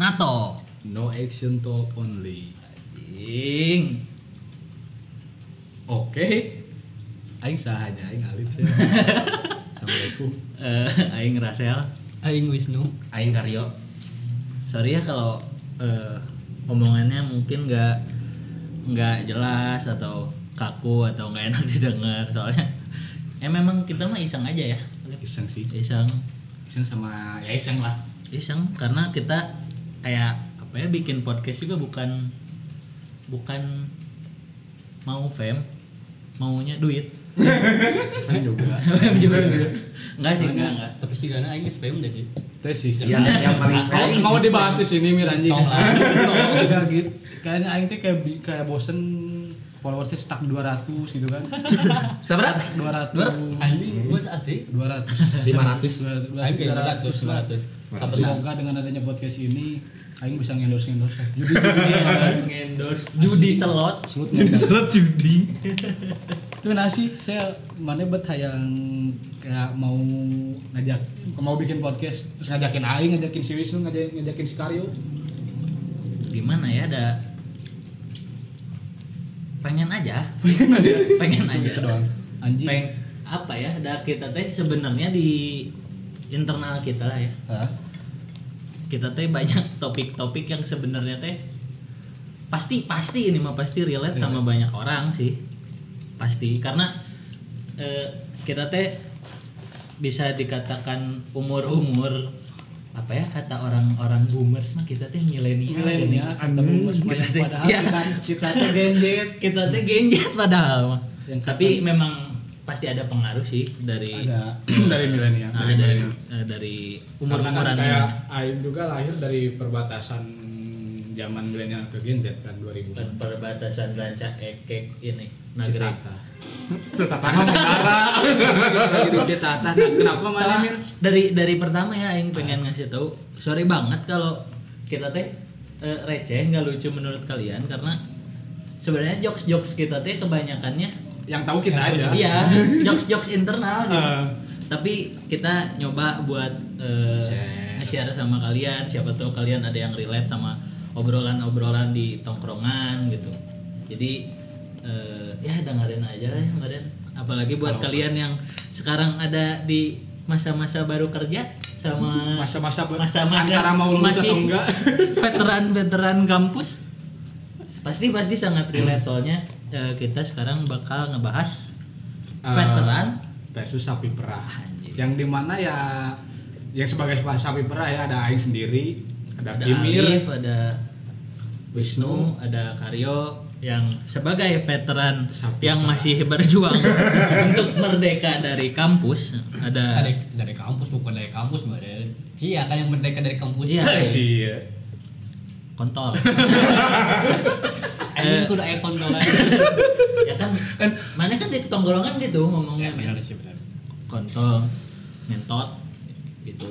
NATO. No action talk only. Anjing. Oke. Aing sahaja aing alif ya. Assalamualaikum. Eh, aing Rasel. Aing Wisnu. Aing Karyo Sorry ya kalau eh, omongannya mungkin nggak nggak jelas atau kaku atau nggak enak didengar soalnya ya memang kita mah iseng aja ya Iseng sih. iseng Iseng sama ya iseng lah. iseng karena kita kayak apa ya bikin podcast juga bukan bukan mau fame maunya duit Iseng juga. fame juga enggak sih enggak enggak Tapi sih karena Aing spam deh sih. Tesis. yang yang paling Mau, fair mau dibahas di sini Mir anjing. Tong lah. Udah gitu. Kayaknya aing teh kayak kayak bosen followersnya stuck 200 gitu kan. seberapa 200. Anjing, bos asli. 200. 500 Aing kayak 300 lah. 500. Tapi semoga dengan adanya podcast ini aing bisa ngendorse ngendorse. Judi Iya, harus ngendorse judi slot Selut jadi slot judi. Itu nasi saya mana bet hayang kayak mau ngajak mau bikin podcast terus ngajakin aing ngajakin si Wisnu ngajakin, ngajakin si Karyo. Gimana ya ada pengen aja. Pengen aja. Gitu doang. Anjing. Peng apa ya ada kita teh sebenarnya di internal kita lah ya. Hah? kita teh banyak topik-topik yang sebenarnya teh pasti pasti ini mah pasti relate sama banyak orang sih. Pasti. Karena eh, kita teh bisa dikatakan umur-umur apa ya kata orang-orang boomers mah kita teh milenial milenial kata boomers Kita banyak teh- padahal ya. kita kita tuh genjet kita teh genjet padahal mah. Tapi kata- memang pasti ada pengaruh sih dari ada dari milenial nah, dari dari, eh, dari umur umur-umuran kayak. Aing juga lahir dari perbatasan zaman milenial ke Gen Z kan 2000 Dan perbatasan ranca ekek ini negeri Citata Nah, kenapa Mir? dari dari pertama ya Aing pengen ngasih tahu sorry banget kalau kita teh eh, receh nggak lucu menurut kalian karena sebenarnya jokes jokes kita teh kebanyakannya yang tahu kita aja. iya jokes jokes internal gitu. Eh, tapi kita nyoba buat eh, Share. sama kalian. Siapa tahu kalian ada yang relate sama obrolan-obrolan di tongkrongan gitu. Jadi ya dengerin aja lah ya kemarin. Apalagi buat Kalau- kalian yang sekarang ada di masa-masa baru kerja sama masa-masa Masa-masa mau lulus masih- atau enggak. veteran-veteran kampus pasti pasti sangat relate. Soalnya eh, kita sekarang bakal ngebahas Eh, veteran versus sapi perah. Yang di mana ya yang sebagai sapi perah ya ada Aing sendiri ada, ada Kimir Alif, ada Wisnu, ada Karyo yang sebagai veteran Sapi yang parah. masih berjuang untuk merdeka dari kampus. Ada Dari dari kampus bukan dari kampus badan. Iya kan yang merdeka dari kampus. Iya. Sih ya. kontol. Anjing kudu aya kondolan. ya kan kan mana kan di tongkrongan gitu ngomongnya Ya benar sih benar. kontol, ngentot gitu.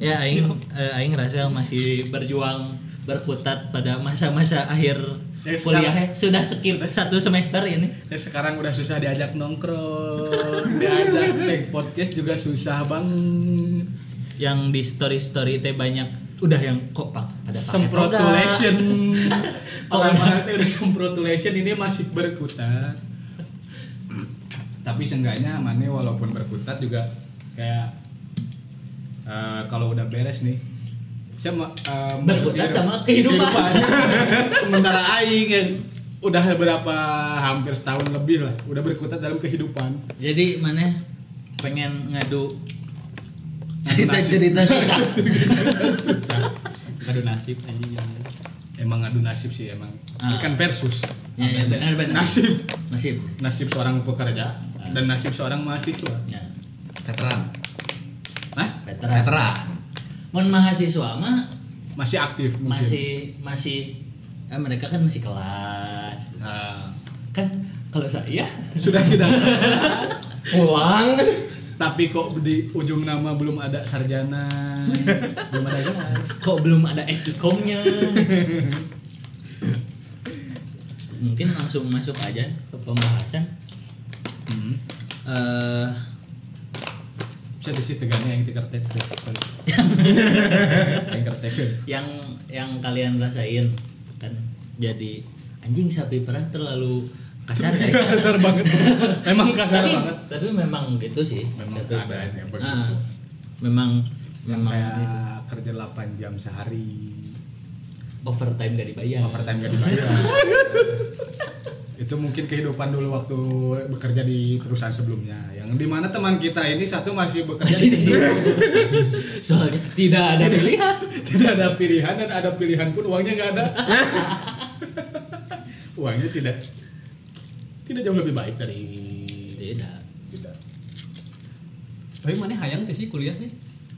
ya aing eh, aing rasa masih berjuang berkutat pada masa-masa akhir Ya, kuliah sekarang- ya. sudah skip satu semester ini. Ya, sekarang udah susah diajak nongkrong diajak take podcast juga susah bang yang di story story teh banyak. Udah yang kok pak? Ada semprotulation kalau mana teh udah semprotulation ini masih berkutat. Tapi seenggaknya mana walaupun berkutat juga kayak eh, kalau udah beres nih sama eh, Berkutat sama kehidupan. sementara aing yang udah berapa hampir setahun lebih lah udah berkutat dalam kehidupan. Jadi mana? Pengen ngadu Ngadu cerita nasib. cerita susah. Susah. Aduh nasib anjing. emang adu nasib sih emang. Ah. Ini kan versus. Ya, ya benar benar nasib. Nasib. Nasib seorang pekerja dan nasib seorang mahasiswa. Ya. Veteran. Nah veteran. Veteran Mun mahasiswa mah masih aktif mungkin. masih masih eh, mereka kan masih kelas. Nah, kan kalau saya sudah tidak kelas, pulang. Tapi kok di ujung nama belum ada sarjana? Belum ada gelar kok belum ada SIKOM-nya mungkin langsung masuk aja ke pembahasan. Hmm. eh Saya disi tegangnya yang tikertek. Yang yang yang kalian rasain kan jadi anjing sapi perah terlalu kasar ya Kasar banget. Emang kasar tapi banget. tapi memang gitu sih Memang keadaannya begitu. Memang Yang memang kayak gitu. kerja 8 jam sehari. overtime gak dibayar Overtime gak dibayar. itu mungkin kehidupan dulu waktu bekerja di perusahaan sebelumnya. Yang di mana teman kita ini satu masih bekerja masih di situ soalnya tidak ada pilihan. Tidak ada pilihan dan ada pilihan pun uangnya nggak ada. Uangnya tidak tidak jauh lebih baik dari tidak. tidak Tapi mana hayang sih kuliah sih?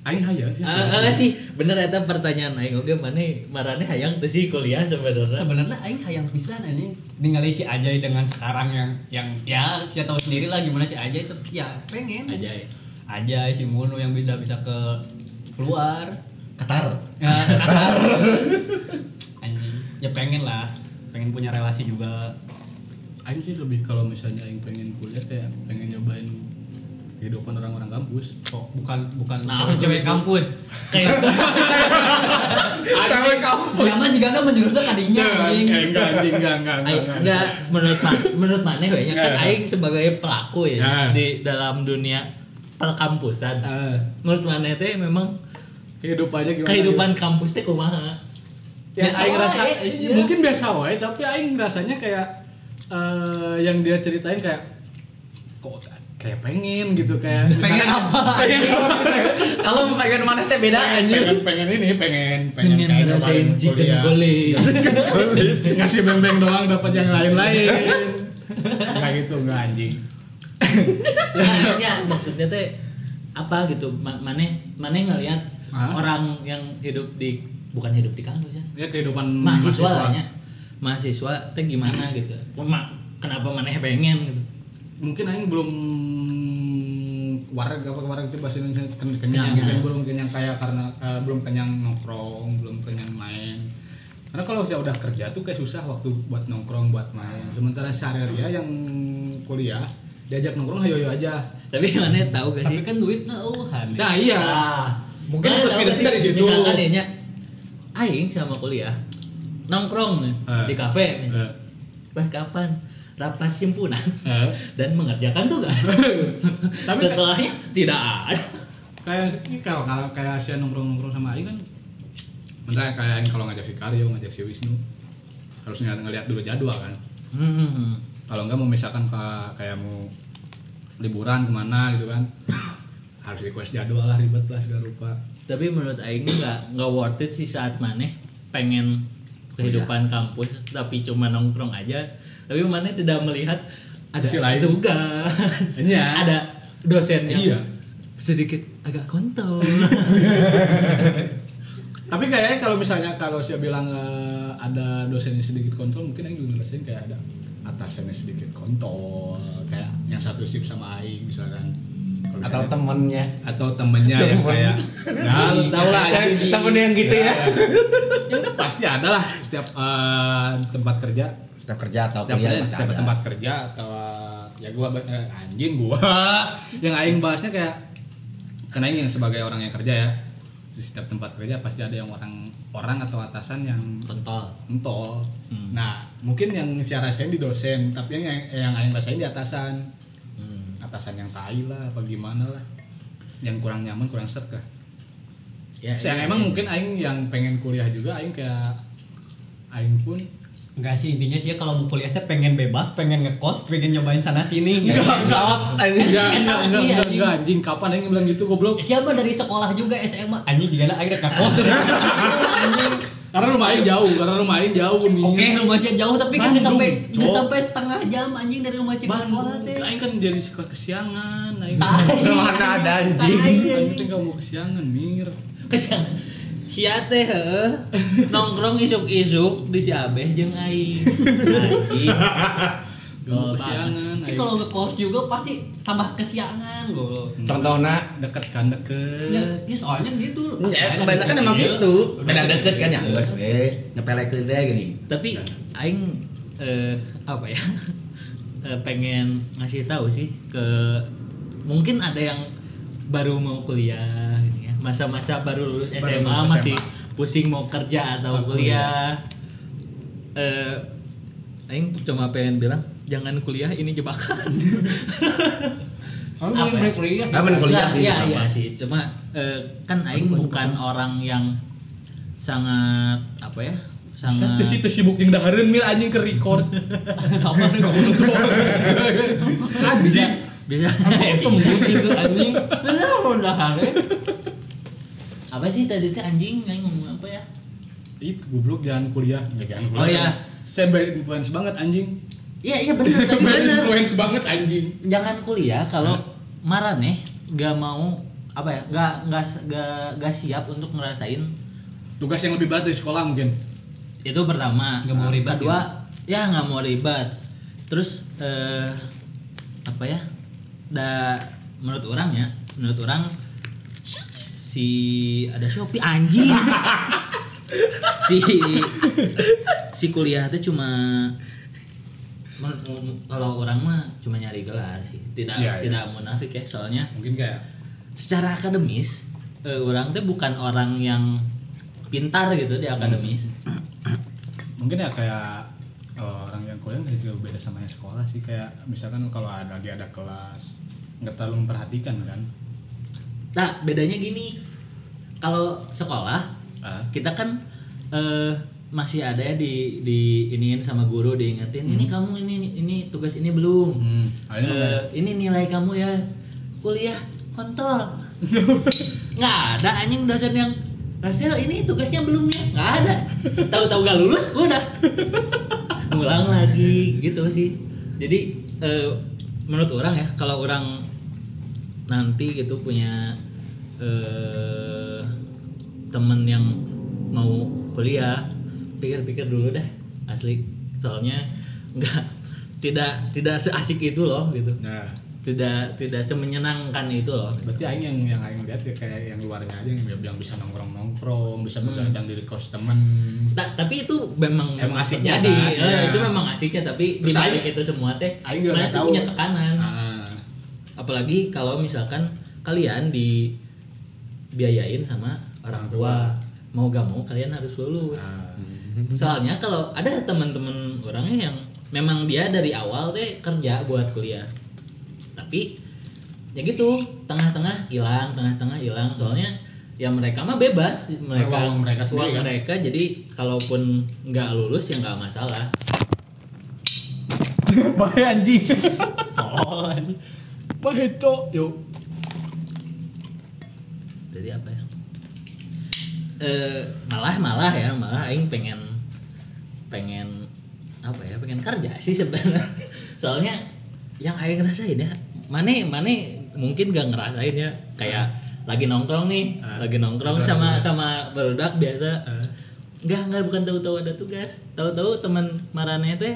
Aing hayang sih. Ah, ah, sih. Bener eta pertanyaan aing. Oge mana marane hayang teh sih kuliah sebenarnya. Sebenarnya aing hayang pisan ini. Ningali si Ajay dengan sekarang yang yang ya saya tahu sendiri lah gimana si Ajay itu ya pengen. Aja ya Ajay si Munu yang udah bisa ke keluar. Qatar. ya Qatar. Anjing. ya pengen lah. Pengen punya relasi juga. Aing sih lebih kalau misalnya aing pengen kuliah kayak pengen nyobain kehidupan orang-orang kampus. Kok bukan bukan Nah, cewek kampus. kayak Cewek kampus. Siapa juga kan menjurusnya tadinya anjing. Enggak anjing enggak enggak enggak menurut ma menurut mana we nya kan aing sebagai pelaku ya Nah. di dalam dunia perkampusan. Menurut mana teh memang kehidupannya gimana kehidupan kampus teh kumaha? Ya Biasa aing rasa Aisyah. mungkin biasa wae tapi aing rasanya kayak eh, yang dia ceritain kayak kok kayak pengen gitu kayak Pengen misalnya- apa? pengen Kalau pengen mana teh beda anjir. pengen pengen ini pengen pengen kayak ngerasain chicken gullet ngasih bembeng doang dapat yang lain-lain. Nggak gitu nggak anjing. Nah, ya maksudnya teh apa gitu Ma- maneh maneh ngelihat orang yang hidup di bukan hidup di kampus ya. Ya kehidupan mahasiswa nya mahasiswa teh gimana gitu. Kenapa maneh pengen gitu? Mungkin aing belum warga apa warga itu bahasa Indonesia ken- kenyang, Kenyang. mungkin belum kenyang kayak karena eh, belum kenyang nongkrong belum kenyang main karena kalau saya udah kerja tuh kayak susah waktu buat nongkrong buat main sementara sehari-hari yang kuliah diajak nongkrong hayo aja tapi maneh tahu gak Tapi sih kan duitnya euhan. nah iya Ah, Mungkin maneh plus dari situ. misalkan ya aing sama kuliah nongkrong nih Eh. di kafe misalnya. Eh, pas kapan rapat himpunan eh. dan mengerjakan tugas. Tapi- setelahnya tidak ada. Kayak kalau kalau kayak saya nongkrong nongkrong sama Aing kan bener kayak kalau ngajak si Karyo ngajak si Wisnu harus ngeliat, dulu jadwal kan. Hmm. kalau enggak mau misalkan ke, kayak mau liburan ke mana gitu kan harus request jadwal lah ribet lah segala rupa. Tapi menurut Aing nggak nggak worth it sih saat maneh pengen kehidupan kampus tapi cuma nongkrong aja tapi maneh tidak melihat ada Sisi lain. tugas Iya. ada dosen yang Iya. sedikit agak kontol tapi kayaknya kalau misalnya kalau saya bilang eh, ada dosen yang sedikit kontrol mungkin Aing juga ngerasain kayak ada atasannya sedikit kontol kayak yang satu shift sama Aing misalkan Atau temennya. atau temennya yang Temen. kayak ya lu tau lah Yang temen yang gitu ya. yang kan pasti ada lah setiap eh, tempat kerja Setiap kerja atau setiap, kuliah kerja, pasti setiap ada. tempat kerja atau ya gua eh, anjing gua yang aing bahasnya kayak karena aing yang sebagai orang yang kerja ya di setiap tempat kerja pasti ada yang orang orang atau atasan yang kontol entol Hmm. nah mungkin yang saya rasain di dosen tapi yang yang aing rasain di atasan Hmm. atasan yang tai lah apa gimana lah yang kurang nyaman kurang lah ya, saya iya, emang iya. mungkin aing yang pengen kuliah juga aing kayak aing pun Enggak sih intinya sih kalau mau kuliah teh pengen bebas, pengen ngekos, pengen nyobain sana sini. Enggak, enggak, Anjing. enggak, enggak, sih, enggak, anjing. enggak, anjing, kapan aing bilang gitu goblok? Siapa dari sekolah juga SMA anjing juga lah akhirnya ngekos anjing. Karena rumah aing jauh, karena rumah aing jauh nih. Oke, rumah sih jauh tapi kan sampai Cok. nggak sampai setengah jam anjing dari rumah sih ke sekolah teh. Aing kan jadi suka kesiangan, aing. Mana ada anjing. Anjing. enggak mau kesiangan, Mir. Kesian. Sia teh heuh, nongkrong isuk-isuk di si Abeh jeung aing. Anjing. Kesiangan. Kalau ngekos juga pasti tambah kesiangan loh. Contohnya deket kan deket. Ya, ya soalnya gitu. Ya, kebanyakan emang gitu. Beda deket kan ya, geus we nyepelekeun teh gini. Tapi aing eh, apa ya? Eh, pengen ngasih tahu sih ke mungkin ada yang baru mau kuliah gitu ya. Masa-masa baru lulus Baru SMA lulus masih SMA. pusing mau kerja atau Atau kuliah. Eh Aing cuma pengen bilang jangan kuliah ini jebakan. Kamu Apa ya? kuliah. Ah, bener kuliah sih, Iya iya sih. Cuma eh, kan Aing bukan orang yang sangat apa ya? Sangat Tesi tesi sibuk jeung dahareun mil anjing ke record. Apa kultur? bisa bisa Tembus itu anjing. Lah hari. Apa sih tadi teh anjing Aing ngomong apa ya? Itu goblok jangan kuliah. Ya, jangan Oh, iya. Saya bad influence banget anjing. Iya iya benar tapi Bad benar. influence banget anjing. Jangan kuliah kalau marane gak mau apa ya? Gak gak gak gak siap untuk ngerasain Tugas yang lebih berat dari sekolah mungkin. itu pertama. Nggak mau ribet Kedua ya nggak mau ribet. Terus eh, apa ya? Da menurut orang ya, menurut orang si ada Shopee anjing. si si kuliah itu cuma kalau orang mah cuma nyari gelar sih. Tidak iya. tidak munafik ya soalnya Mungkin kayak secara akademis eh, orang tuh bukan orang yang pintar gitu di akademis. mungkin ya kayak eh, orang yang kuliah juga beda sama yang sekolah sih kayak misalkan kalau ada lagi ada kelas nggak terlalu memperhatikan kan Nah, bedanya gini. Kalau sekolah ah. kita kan eh, masih ada ya di di iniin sama guru diingetin ini kamu ini ini tugas ini belum. hmm, kayak- ini nilai kamu ya kuliah kontol. nggak ada anjing dosen yang Rasel ini tugasnya belum ya? Nggak ada. Tahu-tahu gak lulus udah. Ngulang lagi gitu sih. Jadi eh, menurut orang ya kalau orang nanti gitu punya eh, temen yang mau kuliah pikir-pikir dulu deh asli soalnya nggak tidak tidak seasik itu loh gitu nah tidak tidak semenyenangkan itu loh berarti aing yang yang aing lihat ya kayak yang luarnya aja yang yang bisa nongkrong nongkrong bisa Hmm. begadang di kos temen Ta- tapi itu memang Emang asiknya terjadi. kan, iya. itu memang asiknya tapi di balik itu semua teh aing juga tahu. punya tekanan ah apalagi kalau misalkan kalian dibiayain sama orang tua mau gak mau kalian harus lulus ah. soalnya kalau ada teman-teman orangnya yang memang dia dari awal teh kerja buat kuliah tapi ya gitu tengah-tengah hilang tengah-tengah hilang soalnya ya mereka mah bebas mereka Uang mereka sendiri uang kan? mereka jadi kalaupun nggak lulus ya nggak masalah Bae anjing. oh Bae cok. Yuk. jadi apa ya eh malah malah ya malah aing pengen pengen apa ya pengen kerja sih sebenarnya soalnya yang aing ngerasain ya mane mane mungkin gak ngerasain ya kayak lagi nongkrong nih Ah. lagi nongkrong Ada sama tugas. sama barudak biasa Ah. Enggak, enggak bukan tahu-tahu ada tugas. Tahu-tahu teman marane teh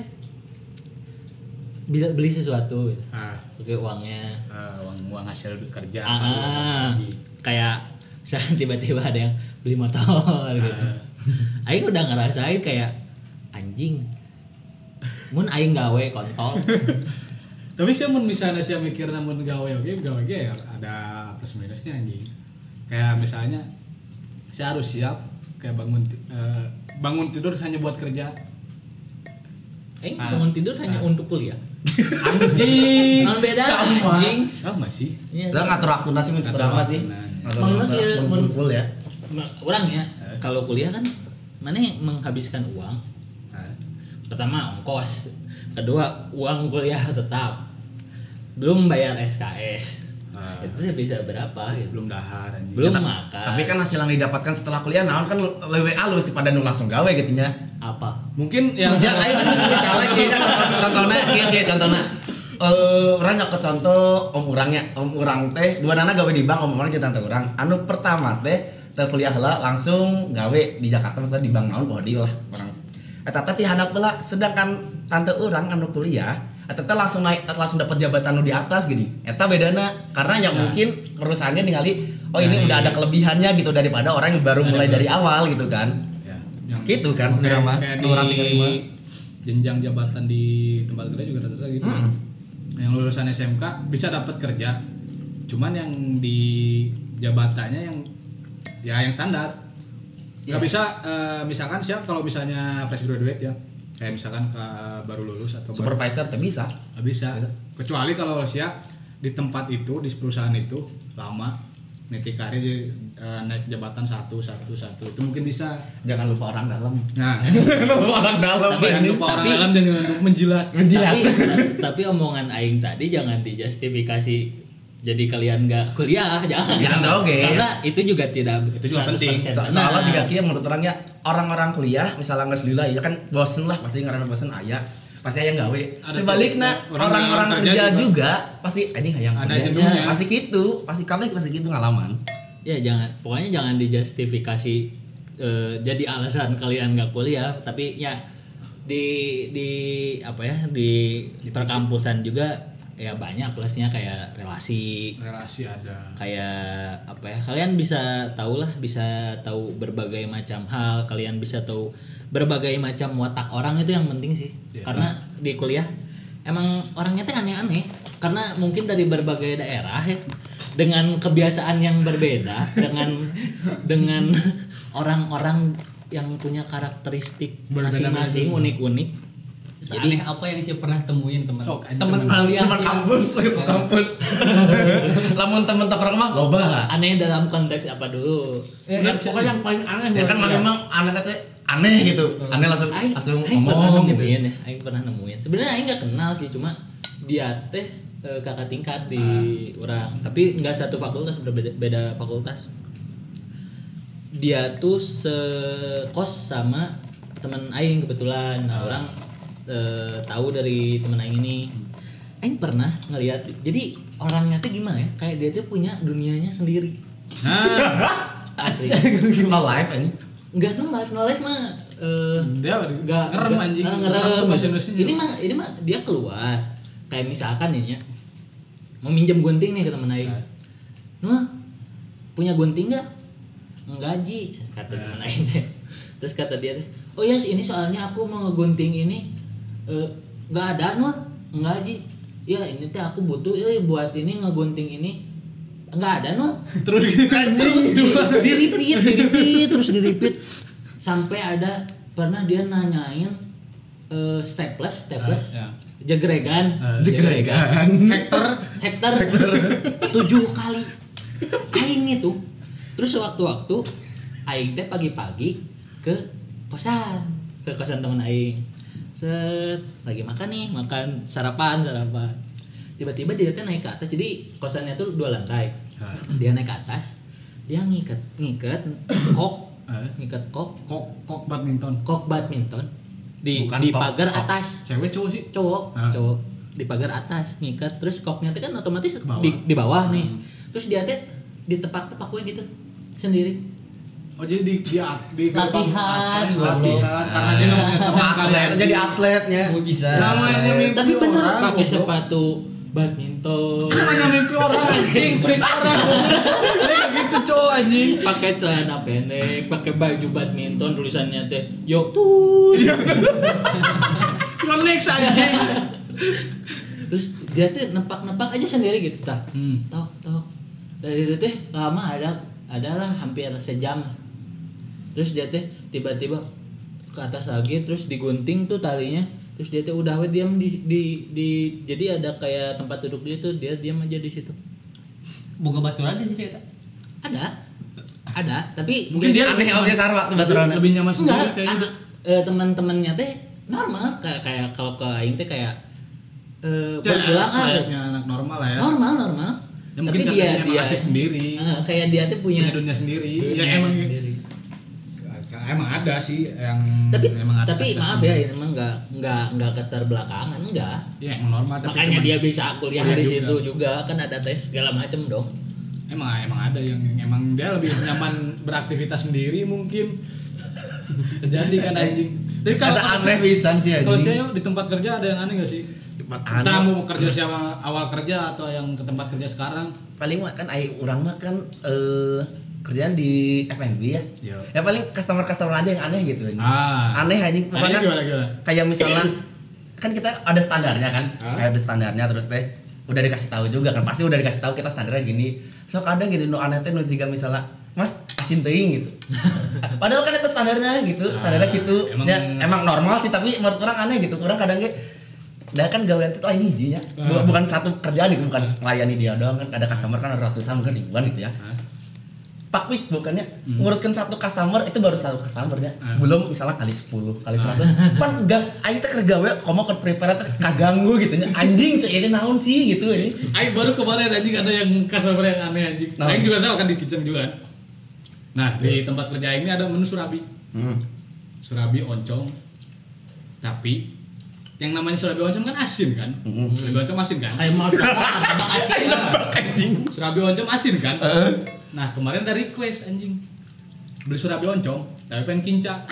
bisa beli sesuatu gitu. Ah, Pakai uangnya. ah, uang uang hasil kerja. Ah, baru ah. lagi. kayak misalnya tiba-tiba ada yang beli motor gitu. Ah. Aing udah ngerasain kayak anjing. Mun aing gawe kontol. Tapi sih mun misalnya sih mikir namun gawe oke gawe oke ya ada plus minusnya anjing. Kayak misalnya saya harus siap kayak bangun eh, bangun tidur hanya buat kerja. Aing Ah. bangun tidur hanya Ah. untuk kuliah. Anjing. Non beda Sama. anjing. Sama sih. Iya. Lah ngatur waktu nasi mun Ngatur seberapa sih? Mun mun- full ya. Orang ya, Eh. kalau kuliah kan mana yang menghabiskan uang. Ah, pertama ongkos. Kedua uang kuliah tetap. Belum bayar SKS ah, itu ya bisa berapa gitu. Belum dahar anjing. belum Ya, ta- makan. Tapi kan hasil yang didapatkan setelah kuliah naon kan lebih halus daripada nu langsung gawe gitu nya. apa? Mungkin yang Ya ayo misalnya kieu contohnya kieu kieu contohnya eh urang nyok ke contoh om urangnya om urang teh dua nana gawe di bank om urang jeung tante urang. Anu pertama teh teu kuliah heula langsung gawe di Jakarta misalnya di bank naon poho dieu lah urang eta teh ti handap heula sedangkan tante urang anu kuliah eta teh langsung naik langsung dapat jabatan nu di atas gini. Eta bedana karena ya Nah. mungkin perusahaannya ningali oh ini Dari- udah ada kelebihannya gitu daripada orang yang baru mulai dari awal gitu kan. Ya, yang Gitu kan sebenarnya mah, orang tinggal lima. jenjang jabatan di tempat kerja juga rata-rata gitu. Yang lulusan SMK bisa dapat kerja. Cuman yang di jabatannya yang ya yang standar. Nggak Ya. bisa eh, misalkan siap kalau misalnya fresh graduate ya. Kayak misalkan ke- baru lulus atau baru- supervisor tuh bisa. Nggak bisa. Kecuali kalau siap di tempat itu di perusahaan itu lama nanti karir eh, naik jabatan satu satu satu. Itu mungkin bisa jangan lupa orang dalam. Nah. Orang dalam. Tapi- jangan lupa orang dalam jangan lupa menjilat. Menjilat. Tapi, tapi omongan aing tadi jangan dijustifikasi jadi kalian nggak kuliah jangan. Jangan oke. Karena itu juga tidak Itu juga 100% penting. So- soalnya juga kia menurut orang ya orang-orang kuliah misalnya nggak selila ya kan bosen lah pasti ngarana bosen ayah pasti ayah gawe sebaliknya juga. Orang- orang-orang orang kerja kerja juga, pasti anjing hayang Ada jenuhnya. pasti gitu pasti kami pasti gitu ngalaman Ya jangan, pokoknya jangan dijustifikasi eh, jadi alasan kalian nggak kuliah, tapi ya di di apa ya di perkampusan juga ya banyak plusnya kayak relasi, relasi ada. Kayak apa ya kalian bisa tahu lah bisa tahu berbagai macam hal kalian bisa tahu berbagai macam watak orang itu yang penting sih. Iya. karena di kuliah emang orangnya tuh aneh-aneh. Karena mungkin dari berbagai daerah ya dengan kebiasaan yang berbeda dengan dengan orang-orang yang punya karakteristik masing-masing unik-unik Jadi apa yang saya pernah temuin teman aja teman temen. kuliah teman sih. kampus kampus lamun temen teprak mah loba aneh dalam konteks apa dulu Eh, eh, pokoknya yang paling aneh ya kan buat mana dia. emang aneh kata aneh gitu aneh langsung Aing, langsung Aing ngomong gitu nemuin ya, Aing pernah nemuin. Sebenarnya Aing nggak kenal sih, cuma dia teh eh, kakak tingkat di orang, tapi nggak satu fakultas berbeda beda fakultas. Dia tuh sekos sama teman Aing kebetulan. Nah, orang eh, tahu dari teman Aing ini. Aing pernah ngeliat, jadi orangnya tuh gimana ya? Kayak dia tuh punya dunianya sendiri. nah Asli. no life ini Enggak tuh live, no live mah eh, dia Enggak, ngerem anjing ah, Ngerem Ini mah ini mah dia keluar. Kayak misalkan ini ya. Mau minjem gunting nih ke temen Aing. Ah. Nuh, punya gunting enggak? Enggak, Ji, kata temen Aing teh. Terus kata dia teh, "Oh ya, ini soalnya aku mau ngegunting ini eh enggak ada, Nuh. Enggak, Ji. Ya, ini teh aku butuh eh buat ini ngegunting ini. Enggak ada, Nuh." terus terus di repeat, di repeat, terus di repeat sampai ada pernah dia nanyain eh, staples, staples, Ya. jegregan, Ah, jegregan, Hector hektar tujuh kali, aing itu, terus sewaktu-waktu aing teh pagi-pagi ke kosan, ke kosan temen aing, set lagi makan nih, makan sarapan, sarapan, tiba-tiba dia naik ke atas, jadi kosannya tuh dua lantai, dia naik ke atas dia ngikat ngikat kok ngikat kok. Kok kok badminton? Kok badminton? Di Bukan di pagar atas. Cewek cowok sih? Cowok cowok. Di pagar atas ngikat terus koknya itu kan otomatis bawah. di, di bawah nih. Terus dia teh ditepak-tepak gue gitu sendiri oh jadi di di, di Latihan, atlet, latihan karena dia nggak punya teman karya atlet jadi atletnya. Oh, bisa. namanya mimpi tapi orang. pakai sepatu badminton. Namanya mimpi orang anjing. Freak orang. Gitu cowok anjing. Pakai celana pendek pakai baju badminton tulisannya teh yo tuh Yonex anjing. Terus dia tuh nepak-nepak aja sendiri gitu tah. Hmm. tok tok. Dari itu teh lama ada adalah hampir sejam terus dia teh tiba-tiba ke atas lagi terus digunting tuh talinya. Terus dia tuh udah we diam di, di di jadi ada kayak tempat duduk dia tuh dia diam aja di situ. Boga baturan di sih eta. ada. Ada tapi Mungkin dia aneh oke sarwa baturan lebih nyaman sendiri enggak kayaknya. eh, teman-temannya teh normal kayak kayak kalau ke aing teh kayak eh Ya, berpulang ah, sayapnya anak normal lah ya. Normal normal. Ya, mungkin tapi dia emang dia asik sendiri. Eh, kayak dia tuh punya punya dunia sendiri. Ya dunia emang sendiri. Emang ada sih yang tapi emang asik tapi maaf ya ini emang nggak nggak nggak keter belakangan enggak ya emang normal tapi makanya cuman- dia bisa kuliah di juga. situ juga kan ada tes segala macem dong. Emang emang ada yang emang dia lebih nyaman beraktivitas sendiri mungkin. Terjadi kan anjing. tapi kalau ada aneh pisan sih kalau saya di tempat kerja ada yang aneh gak sih? Tempat aneh. mau kerja sama awal kerja atau yang ke tempat kerja sekarang. Paling mah kan ai urang mah kan eh kerjaan di F&B ya. Iya. ya paling customer customer aja yang aneh gitu. Anjing. ah. Aneh anjing anehnya pokoknya gimana gimana? kayak misalnya kan kita ada standarnya kan? Hah? kayak ada standarnya terus teh udah dikasih tahu juga kan? Pasti udah dikasih tahu kita standarnya gini. Sok ada gitu nu aneh teh nu jika misalnya mas asin teuing gitu. Padahal kan itu standarnya gitu standarnya Ah, gitu. emang- ya, emang normal sih tapi menurut orang aneh gitu. Orang kadang ge Dah kan gawean itu lain hijinya. Ah. bukan satu kerjaan gitu bukan melayani dia doang kan. Ada customer kan ada ratusan mungkin ribuan gitu ya. Hah? Pak Wik bukannya Hmm. nguruskan satu customer itu baru satu customernya Ah. belum misalnya kali 10 kali 100 pan gak aing teh keur gawe komo ke prepare teh kaganggu gitu nya anjing cek ini naon sih gitu ini Aing baru kemarin anjing ada yang customer yang aneh anjing. Nah. Aing juga sama kan di kitchen juga kan. Nah, di tempat kerja ini ada menu surabi. hmm. Surabi oncom. Tapi yang namanya surabi oncom kan asin kan? Mm-mm. Surabi oncom asin kan? kayak anjing Surabi oncom asin kan? Heeh. Nah, kemarin ada request anjing. Beli surabi oncom, tapi pengen kinca.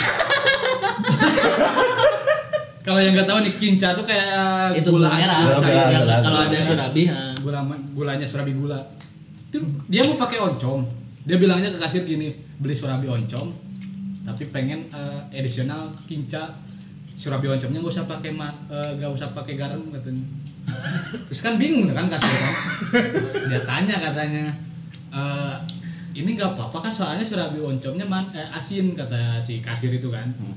Kalau yang nggak tahu nih kinca tuh kayak itu gula merah Gula Kalau- merah, gula kalau ada surabi ha. gula gulanya surabi gula. Itu dia mau pakai oncom. Dia bilangnya ke kasir gini beli surabi oncom tapi pengen eh, additional kinca. Surabi oncomnya gak usah pakai ma eh, gak usah pakai garam katanya. Terus kan bingung kan kasir kan dia tanya katanya eh, ini nggak apa-apa kan soalnya surabi oncomnya man, eh, asin kata si kasir itu kan. Hmm.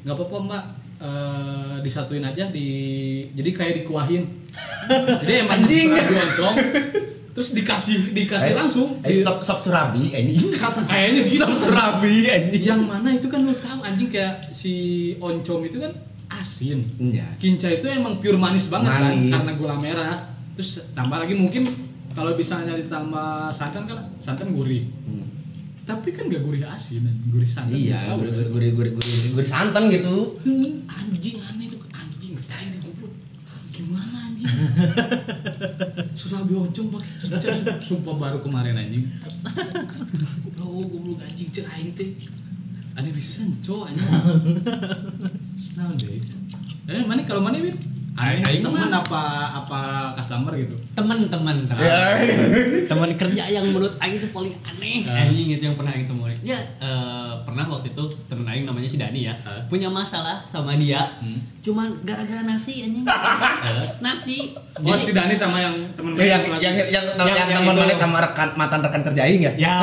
nggak apa-apa mbak. Eh, disatuin aja di jadi kayak dikuahin. Jadi emang Anjing. surabi oncom terus dikasih dikasih Eh, langsung eh, di- sop sop surabi anjing kata- kayaknya gitu. Sop surabi anjing yang mana itu kan lu tahu anjing kayak si oncom itu kan asin. Iya. Kinca itu emang pure manis banget Manis. kan karena gula merah. Terus tambah lagi mungkin kalau misalnya ditambah santan kan santan gurih. Hmm. tapi kan gak gurih asin gurih santan. Iya Tahu gurih kan? gurih gurih gurih gurih gurih santan gitu. Hmm, anjing aneh tuh anjing goblok. Gimana anjing? Surabi oncom pakai sumpah baru kemarin anjing. Oh goblok anjing cek aing teh. Aneh bisa cowok anjing. Senang deh eh mana kalau mana Win? Aing- Aing aing teman apa apa customer gitu? Teman-teman teman kerja yang menurut Aing itu paling aneh. Ah. anjing itu yang pernah Aing temuin. Ya eh, pernah waktu itu temen Aing namanya si Dani ya Ah. punya masalah sama dia. Hmm. cuman gara-gara nasi anjing. Eh. nasi. Oh si Dani sama yang temen yang yang yang yang, Yang- yang yang teman mana sama rekan mantan rekan kerja aing ya? Ya.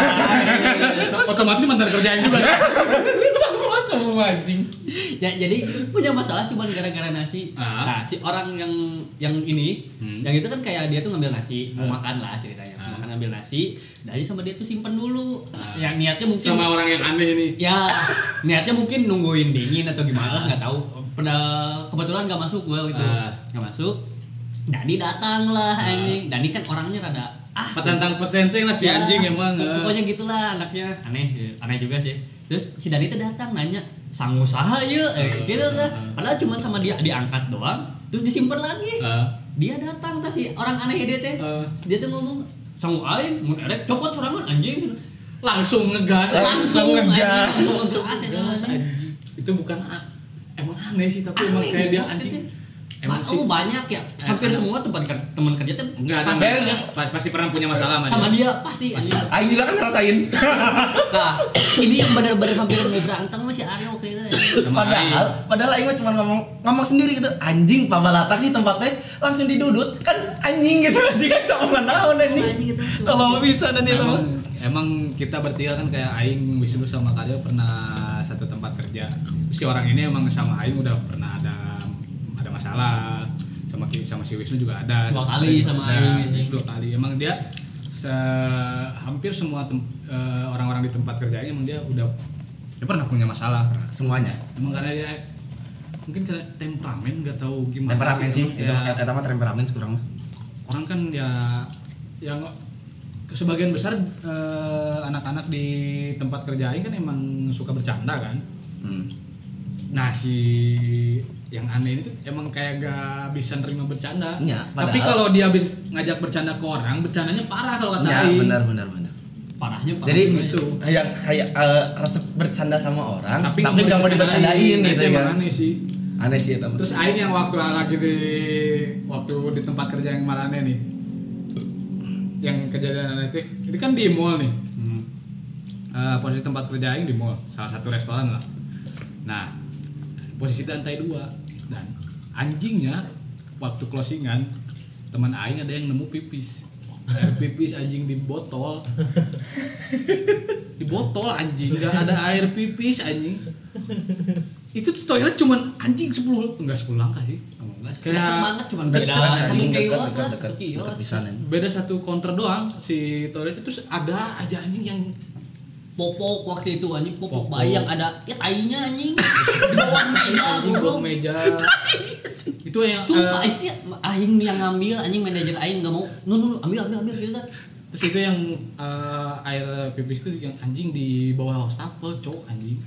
Otomatis mantan kerjain juga. Ya semua semua anjing ya jadi punya masalah cuman gara-gara nasi Ah. nah si orang yang yang ini Hmm. yang itu kan kayak dia tuh ngambil nasi mau Ah. makan lah ceritanya Ah. mau makan ngambil nasi dari sama dia tuh simpen dulu Ah. yang niatnya mungkin sama orang yang aneh ini ya niatnya mungkin nungguin dingin atau gimana lah nggak tahu pada kebetulan nggak masuk gue gitu Ah. nggak masuk Dani datang lah anjing Dani kan orangnya rada ah petentang petenteng lah si Ya, anjing emang pok- pokoknya gitulah anaknya aneh aneh juga sih terus si Dani tuh datang nanya sang usaha ya eh, gitu lah padahal cuma sama dia diangkat doang terus disimpan lagi. Eh, dia datang tuh si orang aneh dia teh. Eh, dia tuh ngomong sang aing mun erek cokot sorangan anjing. Langsung ngegas. Langsung ngegas. langsung gas ya Ngegas, itu bukan emang aneh sih tapi emang Aneh kayak dia anjing itu. emang Emang sih. banyak ya? Hampir ada- semua tempat ker- teman kerja tuh enggak ada. pasti. Pa- pasti pernah punya masalah sama, sama dia. dia pasti anjing. Aing juga kan ngerasain. Nah ini yang benar-benar hampir mau berantem sama si Aryo kayak gitu Sama padahal padahal aing mah cuma ngomong ngomong sendiri gitu. Anjing pabalata sih tempatnya. Langsung didudut kan anjing gitu anjing. Kan tak mau naon anjing. Itu kalau mau bisa nanti emang. emang kita bertiga kan kayak Aing Wisnu sama Karyo pernah satu tempat kerja. Si orang ini emang sama Aing udah pernah ada masalah. Sama sama si Wisnu juga ada. Dua kali sama Ada, Aing, dua kali. Emang dia se- hampir semua tem- eh, orang-orang di tempat kerjanya emang dia udah dia pernah punya masalah. Semuanya? Emang karena dia mungkin karena temperamen nggak tahu gimana temperamen sih emang itu ya, mah temperamen sekurang mah. Orang kan ya yang sebagian besar eh, anak-anak di tempat kerja Aing kan emang suka bercanda kan. Hmm. Nah si yang aneh ini tuh emang kayak gak bisa nerima bercanda. Iya, tapi padahal- kalau dia ngajak bercanda ke orang bercandanya parah kalau kata ya Aing benar benar benar. Parahnya parah jadi itu. ya. yang kayak eh, resep bercanda sama orang tapi, nggak nggak mau dibercandain gitu itu emang kan aneh sih. Aneh sih teman terus Aing yang waktu lagi di waktu di tempat kerja yang mana nih yang kejadian aneh itu ini kan di mall nih. Hmm. Eh, posisi tempat kerja Aing di mall salah satu restoran lah. Nah posisi lantai dua. Dan anjingnya waktu closingan teman aing ada yang nemu pipis. Air pipis anjing di botol. Di botol anjing. Nggak ada air pipis anjing. Itu tuh toilet cuman anjing 10 enggak 10 langkah sih. Enggak, Kayak- banget cuma beda satu kios lah beda satu counter doang. Si toilet itu terus ada aja anjing yang popok waktu itu anjing popok, Popok. bayang ada ya tainya anjing. Di bawah meja blok meja. Itu yang sumpah eh, sih aing yang ngambil anjing manajer aing nggak mau. Nu nu nu, ambil ambil ambil gitu. kan terus itu yang eh, air pipis itu yang anjing di bawah wastafel cowok anjing.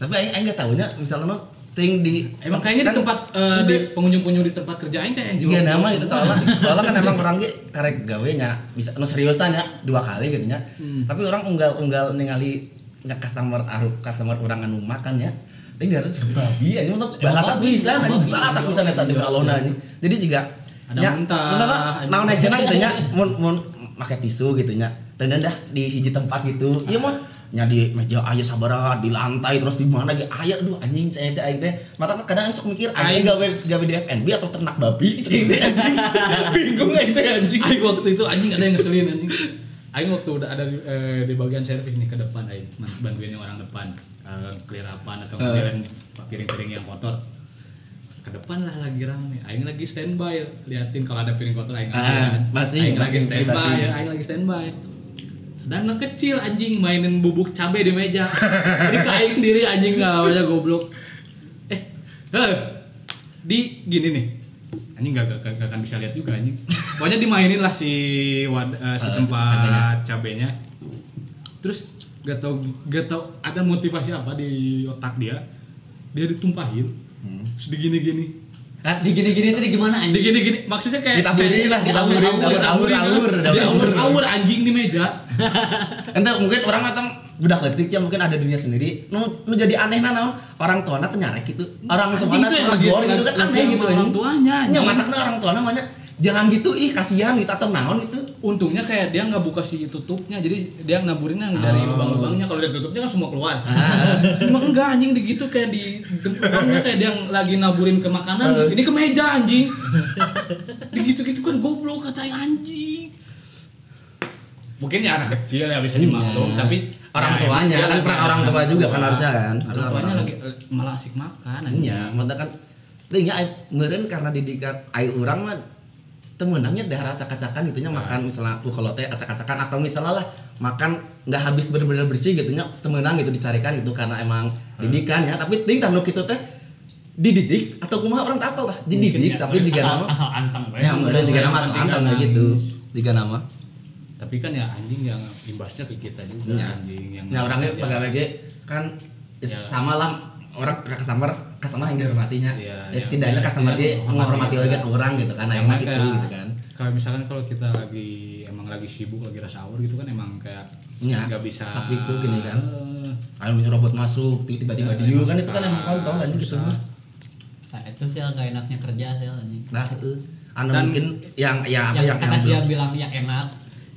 Tapi aing aing enggak tahunya misalnya mah ting di emang kayaknya di kan tempat eh, di pengunjung-pengunjung di tempat kerja aing kayak juga jelek nama itu soalnya. Soalnya kan emang orang ge karek gawe nya bisa nu serius tanya dua kali gitu nya Hmm. tapi orang unggal unggal ningali nya customer aru customer orang anu makan ya ting dia tuh babi anjing. Untuk balatak babi, bisa anjing. balatak bisa eta di alona anjing. Jadi jika Ada nya, muntah, anjing. naon esena gitu nya mun mun make tisu gitu nya. Dan dah di hiji tempat gitu. Iya mah nya di meja aya sabaraha di lantai terus di mana ge aya aduh anjing saya teh aing teh mata kadang sok mikir aing gawe gawe di FNB atau ternak babi cing teh anjing bingung aing teh anjing Aing waktu itu anjing ada yang ngeselin anjing. Aing waktu udah ada di, eh, di bagian servis nih ke depan Aing bantuin yang orang depan eh, clear apaan atau Eh. piring-piring yang kotor. Ke depan lah lagi rame. Aing lagi standby liatin kalau ada piring kotor Aing. Ah, masih, Aing lagi standby. Aing lagi standby. Dan anak kecil anjing mainin bubuk cabe di meja. Jadi ke Aing sendiri anjing nggak aja goblok. Eh, eh, di gini nih. Anjing gak, gak, gak akan bisa lihat juga anjing. Pokoknya dimainin lah si wad, eh, si Eh, tempat cabenya. terus gak tau gak tau ada motivasi apa di otak dia. Dia ditumpahin. Hmm. terus digini-gini Nah, di gini-gini tadi gimana anjing? digini-gini maksudnya kayak Ditaburin lah, ditaburin, ditaburin, ditaburin, ditaburin, ditaburin. ditaburin anjing di meja. Ente mungkin orang atau budak letik ya mungkin ada dunia sendiri. Nu, nu jadi aneh naon? Orang tuanya teh nyarek gitu. Orang tuanya tuh yang negor gitu kan lagi aneh gitu orang tuanya, nya matakna orang tuanya namanya jangan gitu ih kasihan gitu atau naon gitu. Untungnya kayak dia nggak buka si tutupnya jadi dia naburin yang dari Oh. lubang-lubangnya. Kalau dari tutupnya kan semua keluar. Emang enggak anjing di gitu kayak di lubangnya kayak dia yang lagi naburin ke makanan. Eh. ini ke meja anjing. Di gitu gitu kan goblok kata yang anjing. Mungkin ya anak kecil ya bisa dimaklum Iya. tapi orang ya, tuanya kan peran orang tua juga kan harusnya kan. Orang tuanya lagi eh, malah asik makan anjing. iya maksudnya kan Teuingnya ai meureun karena didikan ai urang mah temenangnya daerah acak-acakan gitu nya Nah. makan misalnya uh kalau teh acak-acakan atau misalnya lah makan nggak habis bener-bener bersih gitu nya temenang gitu dicarikan itu karena emang Hmm. didikan ya tapi ting tanu kitu teh dididik atau kumaha orang tak apa lah dididik ya, tapi jika nama asal anteng ya meureun jika nama asal Jika anteng nama. gitu jika nama tapi kan ya anjing yang imbasnya ke kita juga Ya. anjing yang ya orangnya Ya. pegawai kan Ya. sama lah orang ke customer customer yang dihormatinya Iya, ya iya. setidaknya Iya, customer dia menghormati lagi ke orang gitu kan Karena enak gitu kayak- gitu kan kalau misalkan kalau kita lagi emang lagi sibuk lagi rush hour gitu kan emang kayak Iya. nggak bisa Tapi itu gini kan. Eh, Ayo robot masuk tiba-tiba Ya, di emang kan itu kan emang kontol aja gitu. Nah, itu sih gak enaknya kerja sih anjing. nah itu anu Dan- mungkin yang ya apa yang, yang, yang, dia bilang yang enak.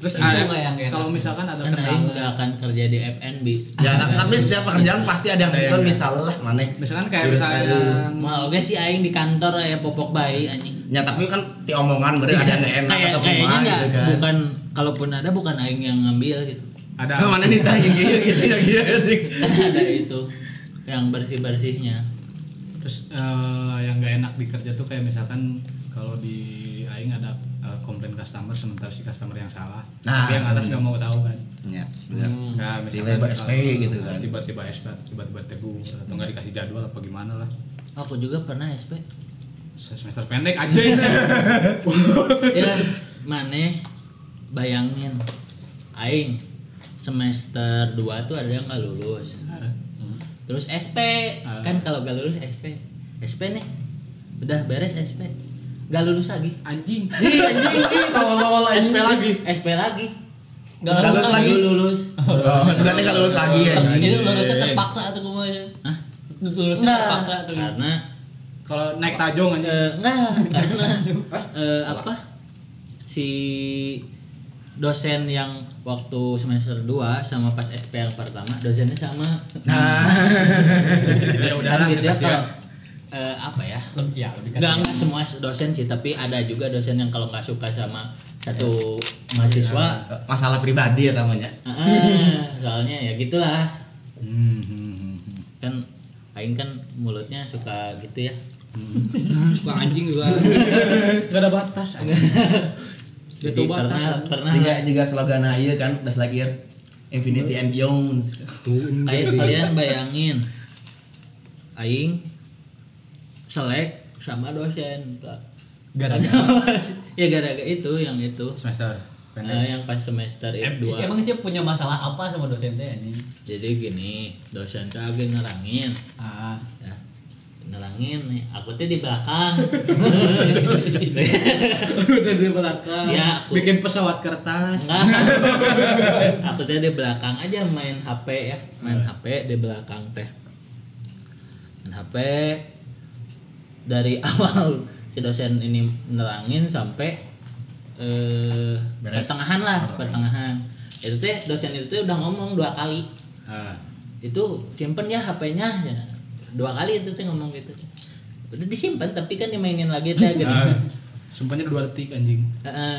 Terus ada nggak yang enak. kalau misalkan ada kan Aing nggak akan kerja di FNB ya nah, tapi setiap pekerjaan pasti ada yang yang- misal lah mana misalkan kayak Terus misalnya mau oke sih Aing di kantor ya popok bayi anjing. Ya tapi kan di omongan berarti ada yang enak Kayak- atau kumaha nggak gitu kan. bukan kalaupun ada bukan Aing yang ngambil gitu. Ada. Mana nih tanya gitu gitu ya gitu ada itu yang bersih bersihnya terus eh, yang nggak enak di kerja tuh kayak misalkan kalau di aing ada eh, komplain customer sementara si customer yang salah. Nah, tapi yang atas nggak mau tahu kan? Ya benar. Hmm. Nah, Tiba-tiba SP gitu kan. tiba-tiba SP tiba-tiba tegur atau nggak dikasih jadwal apa gimana lah. Aku juga pernah SP semester pendek aja ini ya mana? Bayangin. Aing semester 2 tuh ada yang nggak lulus. Terus SP Ah. kan kalau gak lulus SP SP nih. Udah beres SP gak lulus lagi. Anjing. Ih, anjing tolol. SP lagi. SP lagi. Gak Nggak lulus lagi? lulus. Oh, maksudnya nggak lulus lagi ya Itu lulusnya terpaksa atau kumaha? Hah? Lulusnya terpaksa atau gimana? karena kalau naik tajong aja eh, enggak karena eh, apa? Si dosen yang waktu semester 2 sama pas SP yang pertama dosennya sama. Ya kan gitu ya kita kalau eh, apa ya Lebih ya, lebih nggak nggak semua dosen sih tapi ada juga dosen yang kalau nggak suka sama satu mahasiswa masalah pribadi ya namanya ah, soalnya ya gitulah Hmm, hmm, hmm, hmm. kan Aing kan mulutnya suka gitu ya Suka anjing juga. Gak ada batas. anjing. Dia Jadi tuh batas. pernah juga juga slogan iya kan das lagi Infinity and Beyond Tuh, kayak kalian bayangin Aing selek sama dosen Gara-gara. ya gara-gara itu yang itu semester pendek. yang pas semester itu emang sih punya masalah apa sama dosen teh ini? jadi gini dosen tuh lagi nerangin Ah, ya nerangin nih aku tuh di belakang Udah di belakang. Ya, aku- Bikin pesawat kertas. Enggak. aku teh di belakang aja main HP ya main Hmm. HP di belakang teh main HP dari awal si dosen ini nerangin sampai eh Beres. pertengahan lah Oh. pertengahan itu teh dosen itu udah ngomong dua kali Ah, itu simpen ya HP-nya ya. dua kali itu teh ngomong gitu udah disimpan tapi kan dimainin lagi teh gitu ah. Sumpahnya dua detik anjing.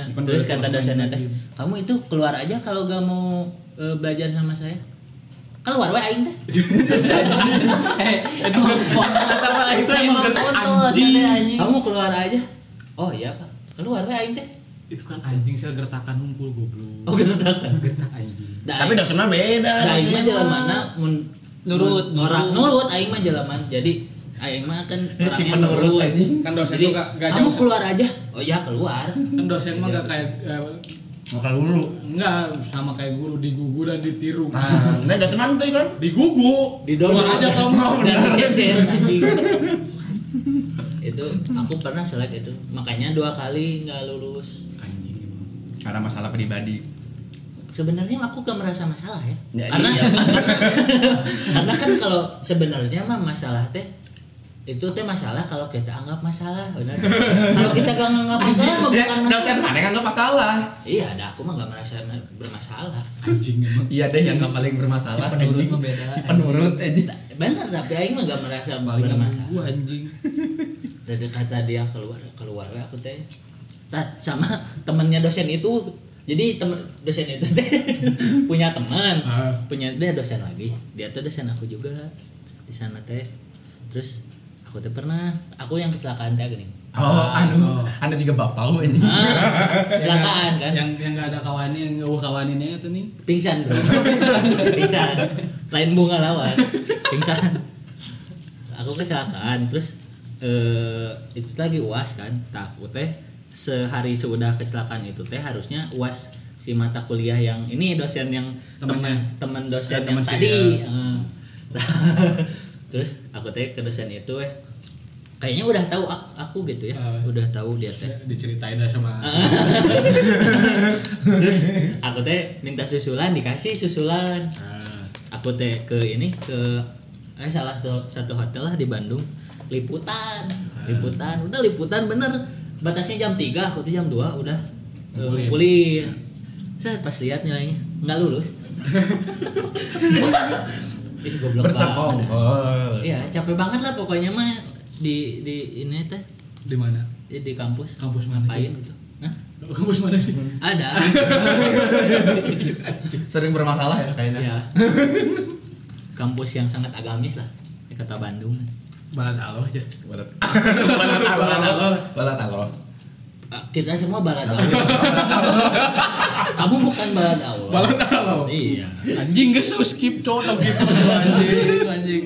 Simpan terus kata dosennya teh kamu itu keluar aja kalau gak mau eh, belajar sama saya keluar we aing teh. Eh, itu Kata itu emang anjing. anjing. kamu keluar aja. Oh iya pak. Keluar we aing teh. Itu kan anjing saya gertakan hunkul goblok. oh gertakan. Gertak anjing. Tapi mah beda da aing mah dosennya jalan mana? Mun Nurut, orang nurut. aing mah jalan jadi aing mah kan si orangnya penurut anjing. Kan dosen jadi tuh gak, gak kamu keluar aja. Oh iya keluar. Kan dosen mah gak kayak eh, muka guru enggak sama kayak guru digugu dan ditiru. nah ini dosen mantai kan Digugu. didorong aja kamu. dan anjing. itu aku pernah selek itu makanya dua kali nggak lulus Anjing karena masalah pribadi sebenarnya aku gak merasa masalah ya, Ya, karena, iya. karena karena kan kalau sebenarnya mah masalah teh itu teh masalah kalau kita anggap masalah benar. Kalau kita gak nganggap masalah mah Ya, bukan dosen masalah. mana kan nggak masalah. Iya ada aku mah gak merasa bermasalah. Anjing emang. iya deh yang nggak paling bermasalah. Si penurut mah beda. si penurut aja benar tapi aing mah gak merasa Paling bermasalah. gua anjing. dari kata dia keluar keluar aku teh. Tat, sama temennya dosen itu. Jadi temen dosen itu teh punya teman. Ah. punya dia dosen lagi. Dia tuh dosen aku juga di sana teh. Terus aku teh pernah aku yang kecelakaan teh gini. Oh anu oh. anda juga bapak ini. ah, kecelakaan kan? Yang yang gak ada kawannya, yang gak kawaninnya itu nih. pingsan bro. Pingsan. Lain bunga lawan pingsan. Aku kecelakaan terus eh itu lagi uas kan. Takut teh. Sehari sudah kecelakaan itu teh harusnya uas si mata kuliah yang ini dosen yang Temennya. teman teman dosen Ya, yang temen tadi. Eh. terus aku teh ke dosen itu eh kayaknya udah tahu aku, aku gitu ya. Ah. udah tahu dia teh. Diceritain dah sama terus aku teh minta susulan dikasih susulan. Ah. aku teh ke ini ke eh, salah satu, satu hotel lah di Bandung. Liputan Ah. liputan. Udah liputan bener. Batasnya jam 3 aku tuh jam 2 udah eh, Ngumpulin. ngumpulin. Saya pas lihat nilainya. Nggak lulus. Ih, goblok banget. Iya, capek banget lah pokoknya mah di di ini teh Di mana? di, di kampus. Kampus mana ngapain sih? gitu. Hah? Kampus mana sih? Ada. sering bermasalah ya kayaknya ya. Kampus yang sangat agamis lah di kota Bandung. Balad Allah aja. balat balat Balat Allah. balat Ah, Kita semua balad Allah. Kamu bukan balad Allah. Balad Allah. Iya. Anjing gak so skip cowok gitu anjing anjing.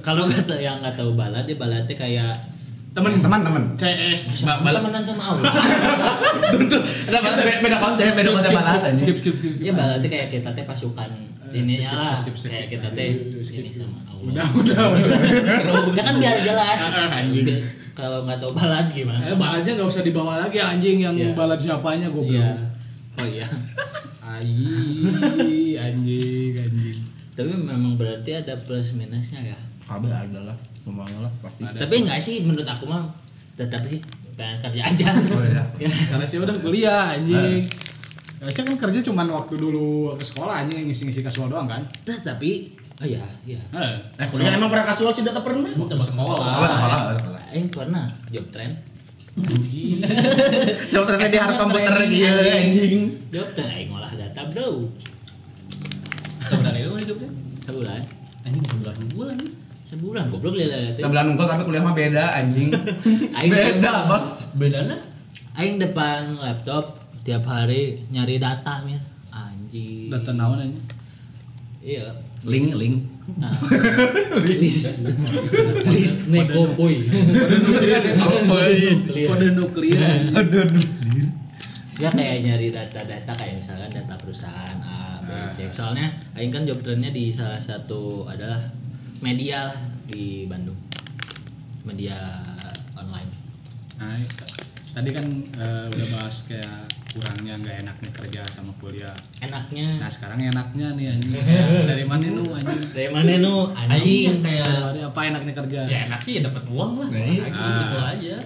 Kalau nggak yang nggak tahu balad ya baladnya kayak Temen teman teman CS. Ba- temenan sama Allah. ada beda, konsep beda konsep balat Skip skip skip. ya baladnya kayak kita teh pasukan ininya skip, lah. Kayak kita teh ini sama Allah. Udah udah udah. Kan biar jelas. Ah, ah, anjing. Kalau nggak tahu balad gimana? Eh baladnya gak usah dibawa lagi anjing yang Iya. balad siapanya goblok. Iya. Oh iya. Anjing. Tapi memang berarti ada plus minusnya ya. kabel ada lah semuanya lah pasti Ada Tapi enggak sih menurut aku mah tetap sih pengen kerja aja. oh iya ya. Karena sih udah kuliah anjing. saya kan kerja cuman waktu dulu ke sekolah aja ngisi-ngisi kasual doang kan Tah, tapi oh iya iya eh Eh kuliah emang pernah kasual sih data pernah? ke sekolah sekolah, oh, sekolah. aing pernah job trend Jauh ternyata di harap komputer lagi ya anjing. job trend aing ngolah data bro Sebenarnya itu hidupnya. sebulan. Anjing sebulan bulan. sebulan goblok lihat Sebelah nunggu tapi kuliah mah beda anjing. Aing Beda, Bos. Bedanya aing depan laptop tiap hari nyari data mir. Anjing. Data naon aja iya. Link, link. nah. List. List. Nego boy kode nuklir. Aduh, ya kayak nyari data-data kayak misalkan data perusahaan B, C. Soalnya Aing kan job trendnya di salah satu adalah media lah di Bandung, media online. nah tadi kan eh, udah bahas kayak kurangnya nggak enaknya kerja sama kuliah Enaknya nah sekarang enaknya nih anjing dari mana lu anjing dari mana nu anjing kayak apa enaknya kerja ya enaknya ya dapat uang lah. Nah, iya. Lagi, Ah. gitu aja.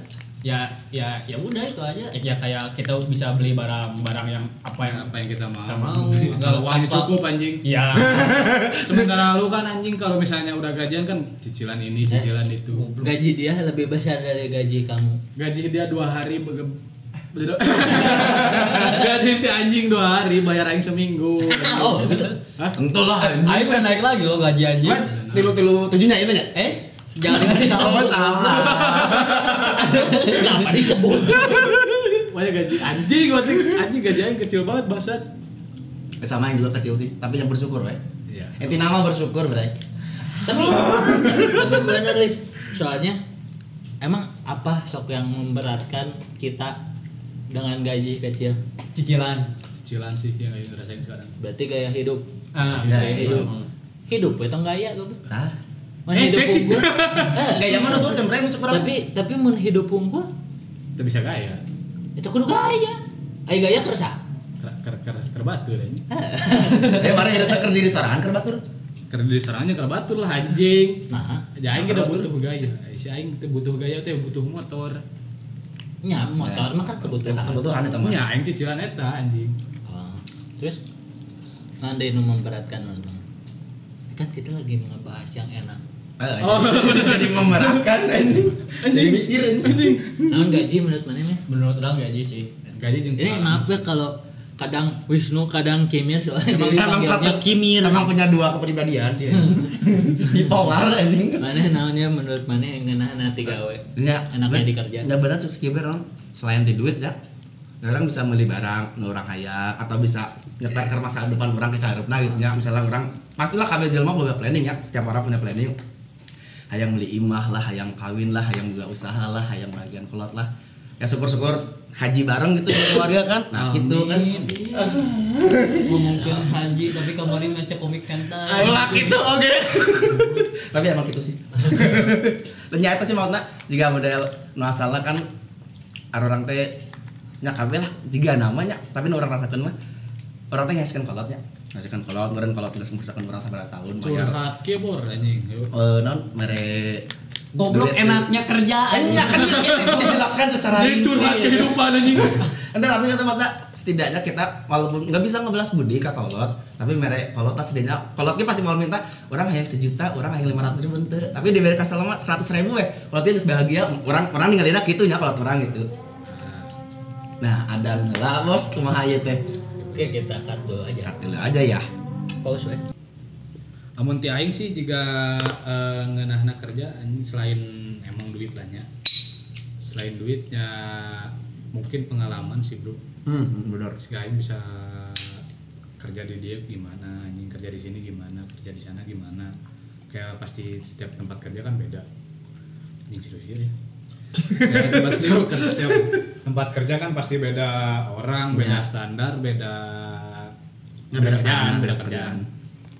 Ya ya ya udah itu aja. Ya kayak kita bisa beli barang-barang yang apa yang apa yang kita mau Kita mau. kalau uangnya Apa- cukup anjing ya sementara lu kan anjing kalau misalnya udah gajian kan cicilan ini cicilan itu gaji dia lebih besar dari gaji kamu. gaji dia dua hari bege gaji si anjing dua hari bayar aing seminggu Oh, gitu. Hah? Entuh lah anjing. Ayo pengen naik lagi lo gaji anjing. Mas, tilu-tilu tujuhnya itu banyak. Eh, jangan dikasih Oh, disebut. salah. Kenapa disebut? Pokoknya gaji anjing anjing gaji aing kecil banget bangsat Eh, sama yang juga kecil sih, tapi yang bersyukur we. iya Inti nama bersyukur, Bray. tapi tapi, bener Lik. soalnya emang apa sok yang memberatkan kita dengan gaji kecil Cicilan. cicilan sih yang aing rasain sekarang berarti gaya hidup Ah, Ya, gaya iya. hidup hidup itu gaya goblok Ah, Mun Eh, hidup seksi. unggul? Eh, kayak zaman dulu kan muncul kurang. tapi tapi mun hidup unggul itu bisa gaya. itu kudu gaya. Ayo gaya kerasa ker ker ker deh Eh, mari hidup kerja di sorangan keur batur. kerja di serangnya kerbatur lah anjing. Nah ya aing kita butuh gaya. Si aing teh butuh gaya teh butuh motor. Nya motor mah kan kebutuhan. Kebutuhan eta mah. ya aing cicilan eta anjing. Oh, terus nanti nu memberatkan nu kan kita lagi ngebahas yang enak. Eh, Oh. jadi memeratkan anjing. Jadi mikir anjing. Naon gaji menurut mana nih? Menurut orang gaji sih. gaji jeung Ini maaf ya kalau kadang Wisnu kadang Kimir soalnya Emang satu- Kimir. Emang punya dua kepribadian sih. Bipolar anjing. Mana naonnya menurut mana yang ngena nanti gawe? Ya, Enaknya ben- dikerja. Ya benar sukses kiber dong. Selain di duit ya. Orang bisa beli barang nu orang kaya atau bisa nyetar ke masa depan orang ke kaharepna gitu ya. Misalnya orang pastilah kabel jelema boga planning ya. Setiap orang punya planning. Hayang beli imah lah, hayang kawin lah, hayang buka usaha lah, hayang bagian kolot lah. Ya syukur-syukur haji bareng gitu keluarga kan. Nah, gitu kan. Ngomongin haji tapi kemarin baca komik hentai. Lah gitu oke. Tapi emang gitu sih. Ternyata sih maksudnya jika model nu asalna kan ada orang teh nya kabeh lah jika namanya tapi nu orang rasakeun mah orang teh ngasihkan kolotnya ngasihkan kolot meureun kolot geus mempersiapkan orang sabaraha tahun bayar. Curhat ke bor anjing eh non mere Goblok enaknya kerja. Enya kan itu itu dijelaskan secara Jadi curhat kehidupan anjing Entah tapi kata maksudnya setidaknya kita walaupun nggak bisa ngebelas budi ke kolot tapi mere kolot tas setidaknya. Kolot kita pasti mau minta orang yang sejuta orang yang lima ratus ribu ente. Tapi diberi kasih lama seratus ribu ya kalau dia geus bahagia orang orang ninggalin gitu nya kolot orang gitu. Nah ada lah bos kumaha ieu teh Oke, kita cut dulu aja. cut dulu aja ya Pause we. Amun ti aing sih jika eh, ngeunahna kerja selain emang duit lah nya. Selain duitnya mungkin pengalaman sih, Bro. hmm benar Si aing bisa kerja di dia gimana, anjing kerja di sini gimana, kerja di sana gimana. Kayak pasti setiap tempat kerja kan beda. Anjing serius ya. Ya, tempat, kerja, setiap tempat kerja kan pasti beda orang, beda Ya. standar, beda Ya, beda kerjaan, beda kerjaan.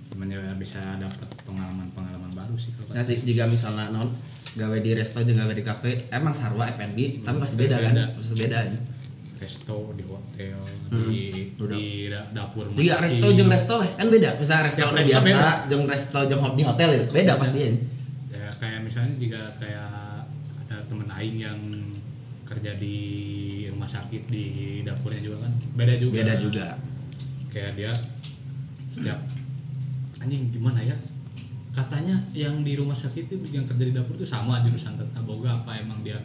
Cuman ya bisa dapat pengalaman-pengalaman baru sih kalau nah sih jika misalnya non gawe di resto jeung gawe di kafe emang sarwa F&B tapi pasti beda, Beda. kan pasti beda aja resto di hotel Hmm, di udah. di da- dapur mati. resto jeung resto weh kan beda. Misalnya resto biasa jeung resto jeung ho- di hotel itu beda pasti ya. ya kayak misalnya jika kayak temen aing yang kerja di rumah sakit di dapurnya juga kan? Beda juga. Beda juga. Kayak dia setiap anjing gimana ya? Katanya yang di rumah sakit itu yang kerja di dapur tuh sama jurusan tata boga apa emang dia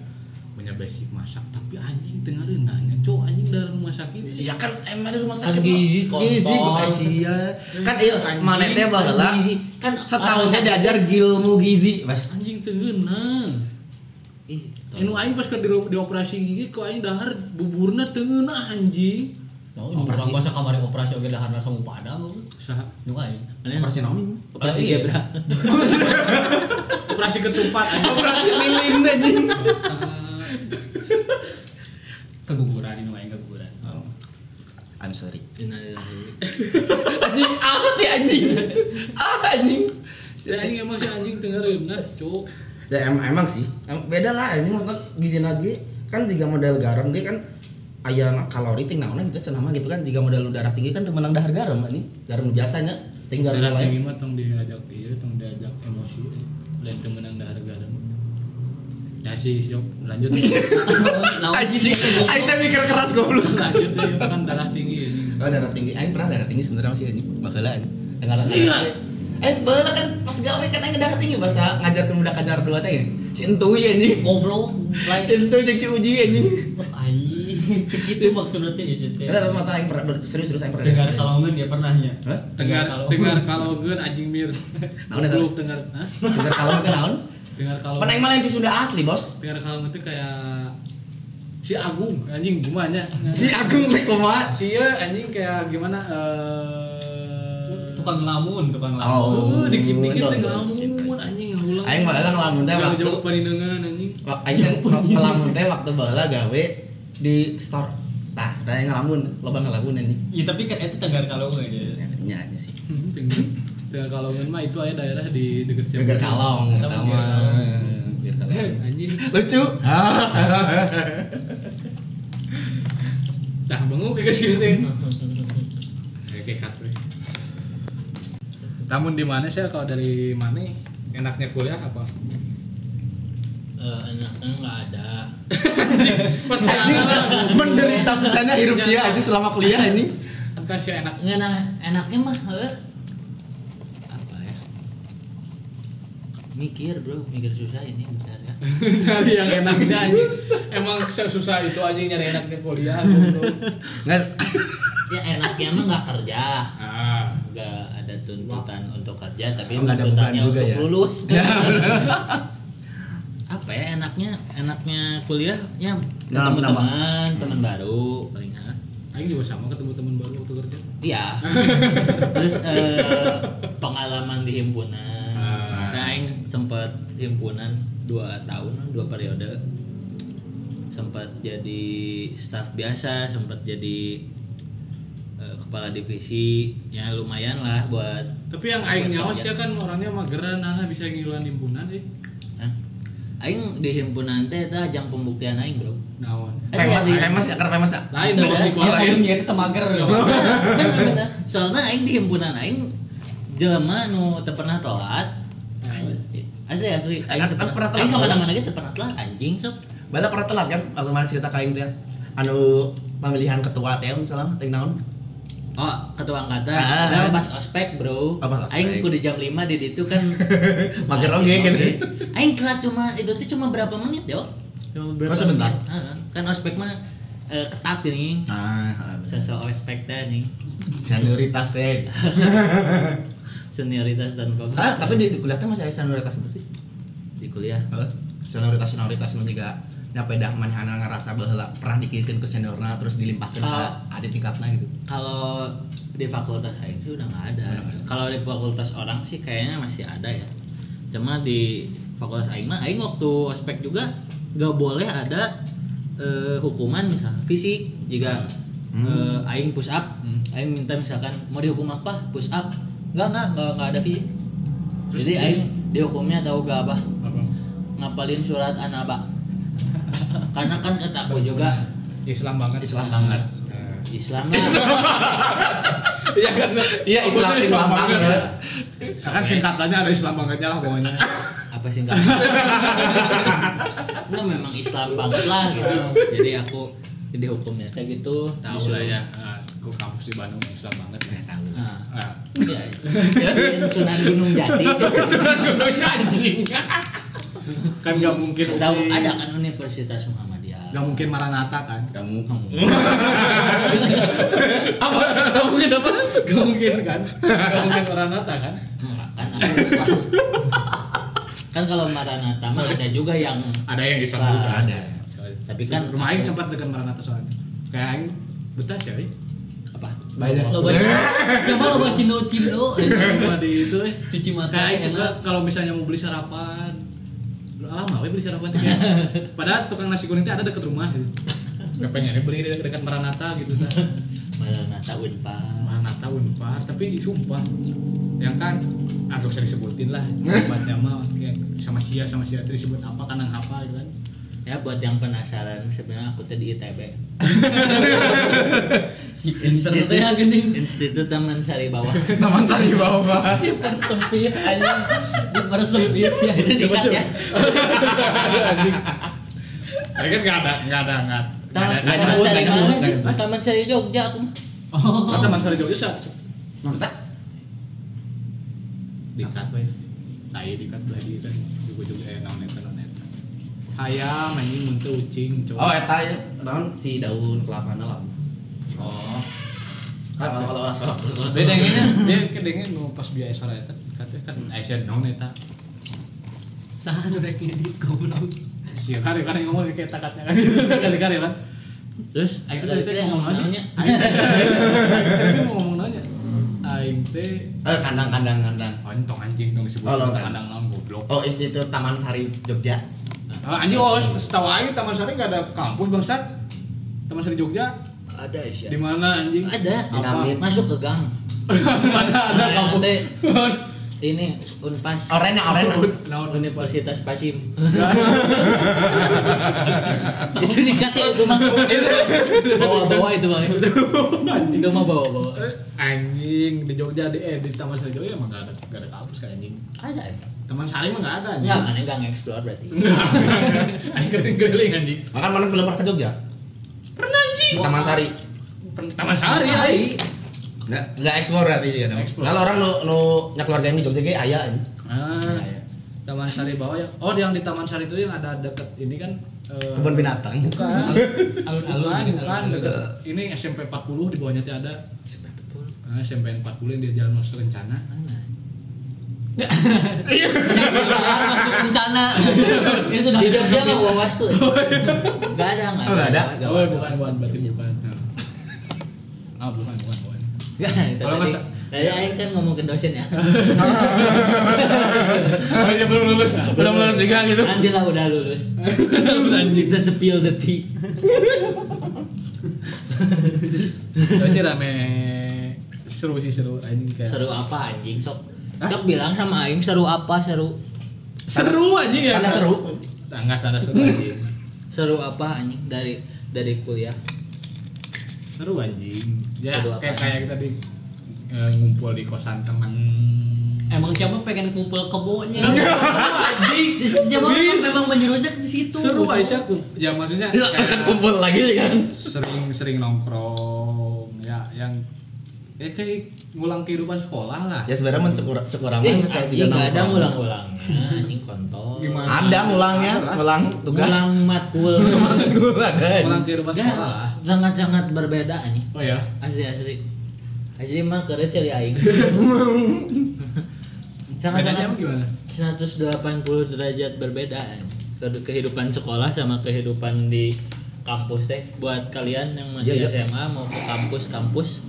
punya basic masak. Tapi anjing tengah nanya cowok anjing dari rumah sakit? Ya kan emang di rumah Kan sakit gizi, mah. gizi kontol. Asia kan iya mana teh baheula gizi. kan Kan setahun saya diajar ilmu gizi mas. Anjing tengenang ih Anu aing pas ke di, di operasi gigi kok aing dahar buburna tengeunah anjing. Oh, ini orang bahasa kamar operasi oke dahar sama padang. Saha? Nu aing. Operasi naon operasi gebra Operasi ketupat anjing. operasi lilin anjing Keguguran ini aing keguguran. oh. I'm sorry anjing ah ti anjing ah anjing Ya aing emang si anjing tengeunah, cuk. Ya em- emang sih Em- beda lah ini maksudnya gizi lagi kan jika model garam dia kan aya kalori ting naonna gitu cenah mah gitu kan jika model darah tinggi kan teu meunang dahar garam anjing garam biasanya tinggal Darah tinggi mah tong diajak ieu, tong diajak emosi. Lain teu meunang dahar garam. Ya sih, siap. Lanjut. anjing aing teh mikir keras goblok Lanjut ya kan darah tinggi ini. Oh darah tinggi, Aing pernah darah tinggi sebenarnya masih ini, bakala Aing. Aing baheula kan pas gawe kan Aing darah tinggi bahasa ngajarkeun budak kajar dua teh. Si Entuy anjing. Goblok. Si Entuy jeung si Uji anjing. Anjing. Kitu maksudnya di situ. Ada mata Aing pernah serius serius Aing pernah. Dengar kalongan ya pernahnya. Hah? Dengar dengar kalau geun anjing mir. Goblok dengar, hah? Dengar kalau kan naon? Dengar kalau Aing mah lain ti Sunda asli, Bos. dengar kalau itu kayak si Agung anjing gimana Si Agung teh kumaha? si ieu anjing kayak gimana eh Tukang lamun, tukang Oh. lamun. Oh, dikit-dikit teh ngelamun anjing ngulang. Aing baheula ngelamun teh waktu jauh panindeungan anjing. Aing teh ngelamun teh waktu baheula gawe di store. Tah, teh Aing ngelamun, loba ngelamun anjing. Ya tapi kan itu tegar kalongan ya. Nya nya sih. Tengah kalongan mah itu aya daerah di dekat siapa? Geger kalong mah mah. kalong. Anjing. Lucu. Dah benguk kayak gitu cut we. Namun di mana sih kalau dari mana enaknya kuliah apa? Eh, enaknya nggak ada. Pasti ada menderita pisannya hirup sia aja selama kuliah anjing. Entah sih enak. Nggak nah enaknya mah eh, apa ya? Mikir bro mikir susah ini bentar ya. Dari yang enaknya anjing. Emang susah itu anjing nyari enaknya kuliah goblok. Nggak ya enaknya mah nggak kerja Ah. nggak ada tuntutan untuk kerja tapi Oh, tuntutannya untuk ya? lulus Ya, apa ya enaknya enaknya kuliah ya Nambah- ketemu teman teman baru paling ah. Aing juga sama ketemu teman baru waktu kerja. iya terus eh, pengalaman di himpunan Ah. nah aing sempat himpunan dua tahun dua periode sempat jadi staf biasa sempat jadi eh, kepala divisi ya lumayan lah buat Tapi yang aing nyawa sih kan orangnya mageran nah bisa ngiluan himpunan eh. Hah? Aing di himpunan teh eta ajang pembuktian aing, Bro. Naon. famous ya, famous ya, karena famous ya. Lain Itu dong dah. si Ya kuliah. kalau sih itu temager. Bener-bener. Soalnya aing di himpunan aing jelema nu teu pernah telat. Asli asli aing teu Pernah pernah. telat, Aing Bro? ke mana-mana ge teu pernah telat anjing sok. Bala pernah telat kan? Waktu mana cerita kain teh. Anu pemilihan ketua teh misalnya ting naon? Oh, ketua angkatan. Ah. Tapi pas ospek, Bro. Oh. Aing kudu jam 5 di ditu kan. Mager oge kan. Aing telat cuma itu tuh cuma berapa menit, yo. Cuma berapa Oh, sebentar? menit. Heeh. Kan ospek mah eh, ketat gini. Ah, Sesuai ospek teh nih. senioritas teh. Senioritas dan kok. Ah, tapi di, di kuliah teh masih ada senioritas itu sih. di kuliah. Heeh. Senioritas senioritas nu juga nyampe dah manehana ngerasa baheula pernah dikieukeun ke seniorna terus dilimpahkeun ka Ah. adik tingkatna gitu. Kalau di fakultas aing sih udah nggak ada. Kalau di fakultas orang sih kayaknya masih ada ya. Cuma di fakultas aing mah aing waktu ospek juga nggak boleh ada eh, hukuman misal fisik jika Hmm. eh, aing push up, Hmm. aing minta misalkan mau dihukum apa push up, nggak nggak nggak ada fisik. Terus Jadi di- aing dihukumnya tahu gak apa? Apa? Ngapalin surat anaba. Karena kan kataku juga Islam banget. Islam banget. Nah. Islam lah. Iya kan. Iya, Islam Islam banget. Ya kan singkatannya ada Islam bangetnya lah pokoknya. apa enggak Enggak memang Islam banget lah gitu jadi aku jadi hukumnya kayak gitu Tahu lah ya. ah, Aku kampus di Bandung Islam banget ya. Tahu. nah, Ah. ya, Sunan Gunung Jati anjing. Kan gak mungkin tahu ada kan Universitas Muhammadiyah Gak mungkin Maranatha kan? Kamu Kamu. apa? Gak mungkin apa? Gak mungkin kan? Gak mungkin Maranatha kan? Kan aku Islam kan kalau Maranatha mah ada juga yang Ada yang Islam juga ada. tapi kan rumah Aing sempat dekat Maranatha soalnya. Kayak Aing betah coy. apa Banyak. lo baca siapa lo baca cindo cindo di itu eh. cuci mata Kayak juga kalau misalnya mau beli sarapan lama we beli sarapan padahal tukang nasi kuning itu ada deket rumah gitu. Gak pengen beli di dekat Maranatha gitu kan. Maranatha Unpad Maranatha Unpar tapi sumpah yang kan ah gak usah disebutin lah tempatnya mah sama sia sama sia itu disebut apa kanang apa gitu kan ya buat yang penasaran sebenarnya aku tadi ITB si pinter teh ya gini Institut Taman Sari Bawah. Taman Sari bawah. dipersempit aja dipersempit itu dikat ya. Kan nggak ada nggak ada nggak Taman, ada nggak Taman Sari sih? nyebut. Taman Sari Jogja aku mah. oh kan teman sore Jogja sa Menurut tak? dikat saya dikat lah di kan juga juga eh naon eta naon eta hayam anjing mun teu ucing coba Oh, eta ya, naon si daun kelapana lah. oh Kalau kalau orang salah terus. bedanya dia kedengnya nu pas biaya sore eta katanya kan Aisyah naon eta sah nu rek ngedit goblok si kare kan yang ngomong kayak takatnya kan kali kare kan Terus Aing ada teh itu yang ngomong nanya. Aing teh mau ngomong nanya. Aing teh Eh, kandang kandang kandang. oh ini tong anjing tong disebut Oh, tong kan. kandang naon goblok. Oh, Institut Taman Sari Jogja. Ah, anjing oh setahu aing Taman Sari enggak ada kampus bangsat. Taman Sari Jogja ada di sih. mana anjing? Ada. Dinamit. Masuk ke gang. mana ada Nah, kampus? nanti ini Unpas Oranye oranye. Naon Universitas Pasim. Itu dikat ya itu mah. Bawa-bawa itu mah. Itu mah bawa-bawa. Anjing di Jogja di eh di Taman Sari Jogja emang enggak ada enggak ada kampus kayak anjing. Ada ya. Taman Sari mah enggak ada anjing. Enggak, aneh gang explore berarti. Aing keliling anjing. Makan mana belum pernah ke Jogja? Pernah anjing. Taman Sari. Taman Sari aing. Enggak, enggak eksplor berarti sih kan. Explore. Kalau orang nu nu nya keluarga yang di Jogja ge aya ini. Ah. Taman Sari bawah ya. Oh, yang di Taman Sari itu yang ada deket ini kan eh, Kebun binatang. Bukan. alun-alun Bukan, alun-alun. Deket, ini SMP 40 di bawahnya tuh ada ah, SMP 40 yang di Jalan Mas Rencana. Mas rencana ini sudah Di Jogja mah wawas tuh. Enggak ada, enggak Oh, nggak ada? Nggak Oh, bukan, bukan, berarti bukan. Ah, bukan, bukan, bukan. Enggak, Kalau masa- Tadi aing kan ngomong ke dosen ya. Oh, iya belum lulus. Belum lulus juga gitu. Anjir lah udah lulus. Kita spill the tea. Tapi sih rame seru sih seru anjing kayak Seru apa anjing sok? Hah? Sok bilang sama aing seru apa? Seru? seru anjing ya. Karena seru. sangat tanda seru anjing. Seru apa anjing dari dari kuliah? seru anjing. Ya Seru kayak kayak kita di eh, ngumpul di kosan teman emang siapa pengen kumpul kebonya? Anjing. Siapa memang menjurusnya ke situ? Seru Aisyah tuh. Ya maksudnya Ya, akan kayak kumpul lagi kan. sering-sering nongkrong. Ya yang ya kayak ngulang kehidupan sekolah lah Ya sebenarnya men cukur cukur Eh, saya juga ada nongkrong. ngulang-ulangnya, anjing kontol. Gimana? Ada ngulangnya, ngulang tugas. Ngulang matkul. Ngulang ada. ngulang kehidupan sekolah lah sangat-sangat berbeda anjing. oh ya Asli asli. Asli mah kere celi aing. bedanya emang sangat-sangat gimana 180 derajat berbeda kehidupan sekolah sama kehidupan di kampus teh buat kalian yang masih Iya, iya. SMA mau ke kampus-kampus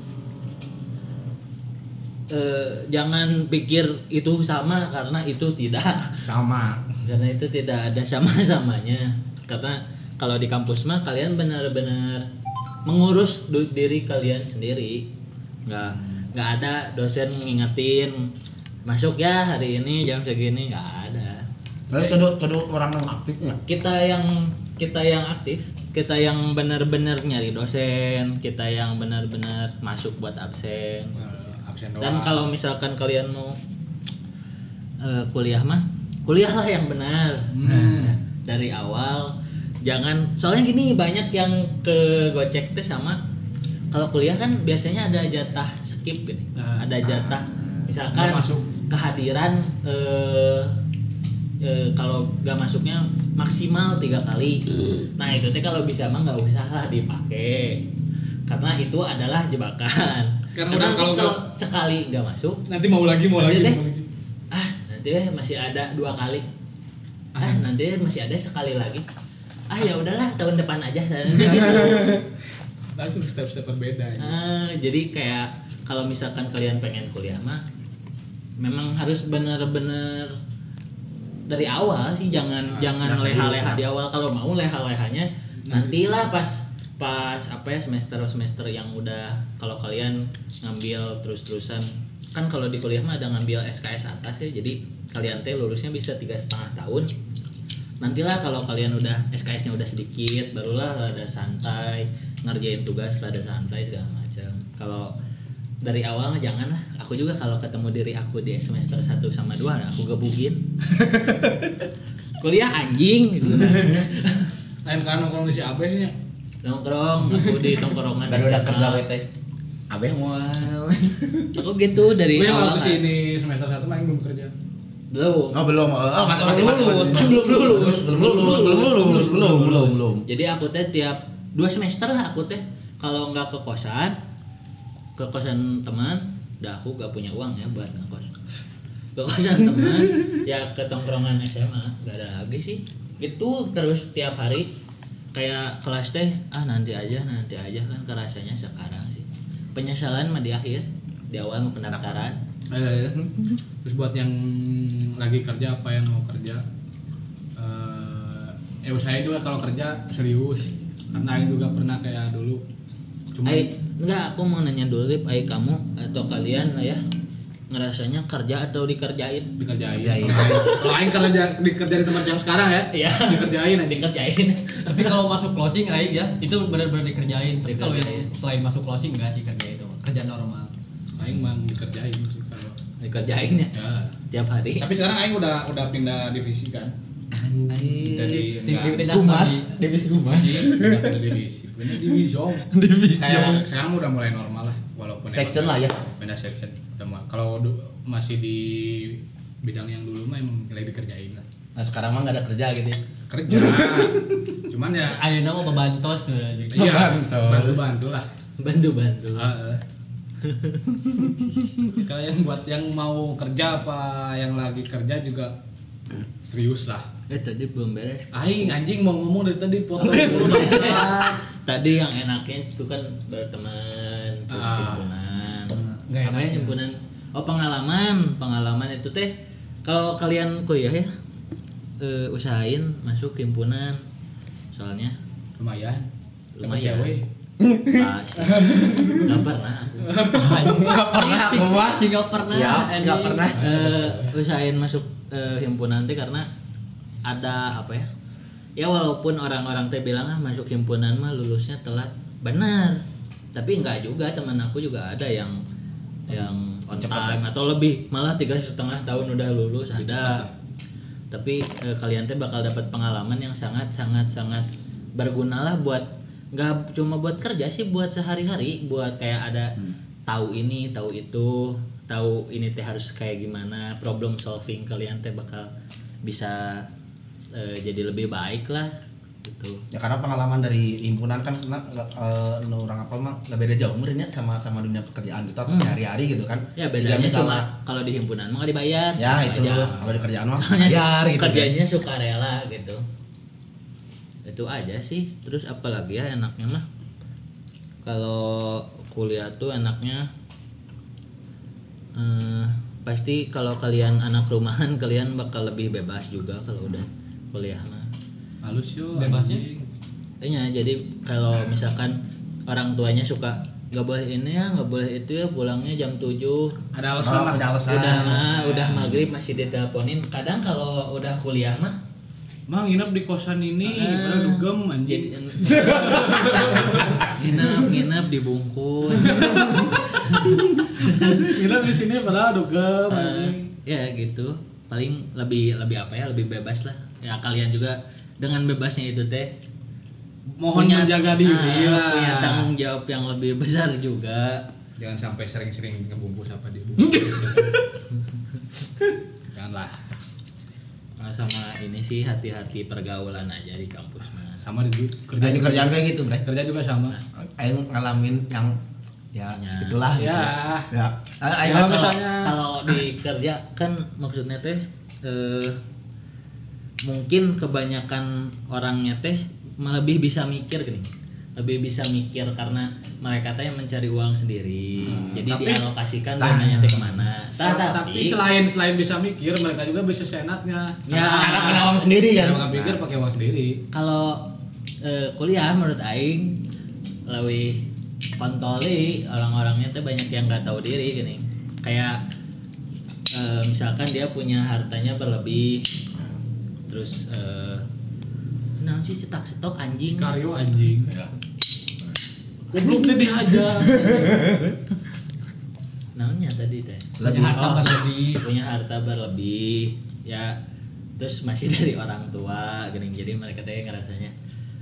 eh, jangan pikir itu sama karena itu tidak Sama. karena itu tidak ada sama-samanya. Karena kalau di kampus mah kalian benar-benar mengurus diri kalian sendiri. Nggak nggak ada dosen ngingetin masuk ya hari ini jam segini. Nggak ada. Berarti kedua kedua orang yang aktifnya. kita yang kita yang aktif kita yang benar-benar nyari dosen kita yang benar-benar masuk buat absen. Absen doang dan kalau misalkan kalian mau eh, kuliah mah kuliahlah yang benar Hmm. dari awal jangan soalnya gini banyak yang ke gocek teh sama kalau kuliah kan biasanya ada jatah skip gini Nah. ada jatah misalkan Nggak masuk. kehadiran eh, eh, kalau gak masuknya maksimal tiga kali nah itu teh kalau bisa mah nggak usah lah dipakai karena itu adalah jebakan Karena udah kalau kalau sekali nggak masuk nanti mau lagi mau Nanti lagi deh. mau lagi. Ah nanti deh masih ada dua kali. Ah. Nanti deh masih ada sekali lagi. Ah ya udahlah tahun depan aja. Gitu. langsung step-step berbeda ya. Ah, jadi kayak kalau misalkan kalian pengen kuliah mah memang harus bener-bener dari awal sih jangan Ah, jangan leha-leha di awal. Kalau mau leha-lehanya nantilah pas pas apa ya semester semester yang udah kalau kalian ngambil terus-terusan. Kan kalau di kuliah mah ada ngambil SKS atas ya jadi kalian teh lulusnya bisa tiga setengah tahun. Nantilah kalau kalian udah SKS-nya udah sedikit barulah rada santai ngerjain tugas rada santai segala macam. Kalau dari awal mah jangan lah aku juga kalau ketemu diri aku di semester 1 sama 2 aku gebugin kuliah anjing gitu lain kan nongkrong di si sih. Nongkrong aku di tongkrongan baru udah kerja wete abeh mau. Aku gitu dari Gue awal waktu kan. sini semester satu main belum kerja. Belum. Oh belum. Oh Masih- masih- masih- lulus kan belum lulus. belum lulus belum lulus. belum belum belum. Jadi aku teh tiap dua semester lah aku teh. Kalau nggak ke kosan ke kosan teman dah aku gak punya uang ya buat ngekos. Ke kosan teman ya ke tongkrongan SMA gak ada lagi sih. Itu terus tiap hari kayak kelas teh ah nanti aja nanti aja kan kerasanya sekarang sih. Penyesalan mah di akhir di awal mau pendaftaran. Eh, terus buat yang lagi kerja apa yang mau kerja? Eh saya juga kalau kerja serius. Karena Aing juga pernah kayak dulu. Cuma Ai, enggak aku mau nanya dulu Lip, Ai kamu atau kalian lah ya ngerasanya kerja atau dikerjain? dikerjain Kerjain. kalau Aing kerja dikerja di tempat yang sekarang ya Iya. dikerjain aja Dikerjain. tapi kalau masuk closing aing ya itu benar-benar dikerjain tapi kalau yang Dikerjain. selain masuk closing enggak sih kerja itu kerja normal Aing mah dikerjain sih kalau Dikerjain ya ya tiap hari. tapi sekarang Aing udah udah pindah divisi kan Jadi Tim- enggak. pindah Humas, divisi humas. Pindah ke divisi divisi Divisi. Sekarang udah mulai normal lah walaupun Section lah ya. Beda section. Mah- Kalau du- masih di bidang yang dulu mah emang lagi dikerjain lah. Nah sekarang mah nggak ada kerja gitu. ya. Kerja. Cuman ya Ayeuna mah bebantos iya Bantu. bantu-bantu lah. Bantu-bantu. Heeh. Kalau yang buat yang mau kerja apa yang lagi kerja juga serius lah. Eh tadi belum beres. Aing anjing mau ngomong dari tadi potong dulu. Tadi yang enaknya itu kan berteman, terus Ah. Himpunan. Nggak Apa ya enaknya. himpunan? Oh pengalaman, pengalaman itu teh kalau kalian kuliah ya eh, usahain masuk himpunan soalnya Lumayan. Lumayan. cewek. nggak pernah aku Nggak pernah aku mah. sih nggak pernah nggak pernah. Eh, usahain masuk eh, himpunan teh karena ada apa ya ya walaupun orang-orang teh bilang ah masuk himpunan mah lulusnya telat benar tapi enggak juga teman aku juga ada yang yang on Cepet time atau lebih malah tiga setengah tahun udah lulus ada. tapi eh, kalian teh bakal dapat pengalaman yang sangat sangat sangat berguna lah buat nggak cuma buat kerja sih buat sehari-hari buat kayak ada tahu ini tahu itu tahu ini teh harus kayak gimana problem solving kalian teh bakal bisa eh, jadi lebih baik lah gitu Ya karena pengalaman dari himpunan kan sebenarnya nggak, eh, orang apa mah nggak beda jauh umurnya sama sama dunia pekerjaan kita Hmm. sehari-hari gitu kan. ya Jika bedanya misalnya- cuma kalau di himpunan mah dibayar ya itu Aja. kalau di kerjaan mah bayar gitu. kan. kerjanya sukarela gitu itu aja sih terus apalagi ya enaknya mah kalau kuliah tuh enaknya eh, pasti kalau kalian anak rumahan kalian bakal lebih bebas juga kalau udah kuliah mah Halus yo. Bebasnya? anjing. Iya, jadi kalau misalkan orang tuanya suka nggak boleh ini ya nggak boleh itu ya pulangnya jam 7 Ada Oh, alasan lah. ada alasan. udah mah udah maghrib masih diteleponin kadang kalau udah kuliah mah Mang nginep di kosan ini, Ah. padahal dugem anjing. nginep nginep dibungkus Nginep di sini padahal dugem Eh, anjing. ya gitu paling lebih lebih apa ya lebih bebas lah ya kalian juga dengan bebasnya itu teh Mohon menjaga diri ah, lah. punya tanggung jawab yang lebih besar juga Jangan sampai sering-sering ngebungkus apa di Janganlah. Nah, sama ini sih hati-hati pergaulan aja di kampus mah Sama di kerja di kerjaan kayak gitu bre kerja juga sama. aing ngalamin yang ya Ya. segitulah gitu. Ya. ya aing Kalau kalau misalnya- kalau di kerja kan maksudnya teh eh, mungkin kebanyakan orangnya teh lebih bisa mikir gini. Lebih bisa mikir karena mereka teh mencari uang sendiri. Jadi tapi- dialokasikan dananya teh ke mana. Tah, Sa- tapi selain selain bisa mikir, mereka juga bisa seenaknya. Ya. karena punya uang sendiri kan Jangan pikir pakai uang sendiri. kalau eh, kuliah menurut aing lebih kontoli orang-orangnya teh banyak yang nggak tahu diri gini. Kayak eh, misalkan dia punya hartanya berlebih terus eh nah sih cetak stok anjing Karyo anjing. Goblok teh dihajar. namanya tadi teh lebih harta Oh, berlebih. punya harta berlebih ya terus masih dari orang tua gini jadi mereka teh ngerasanya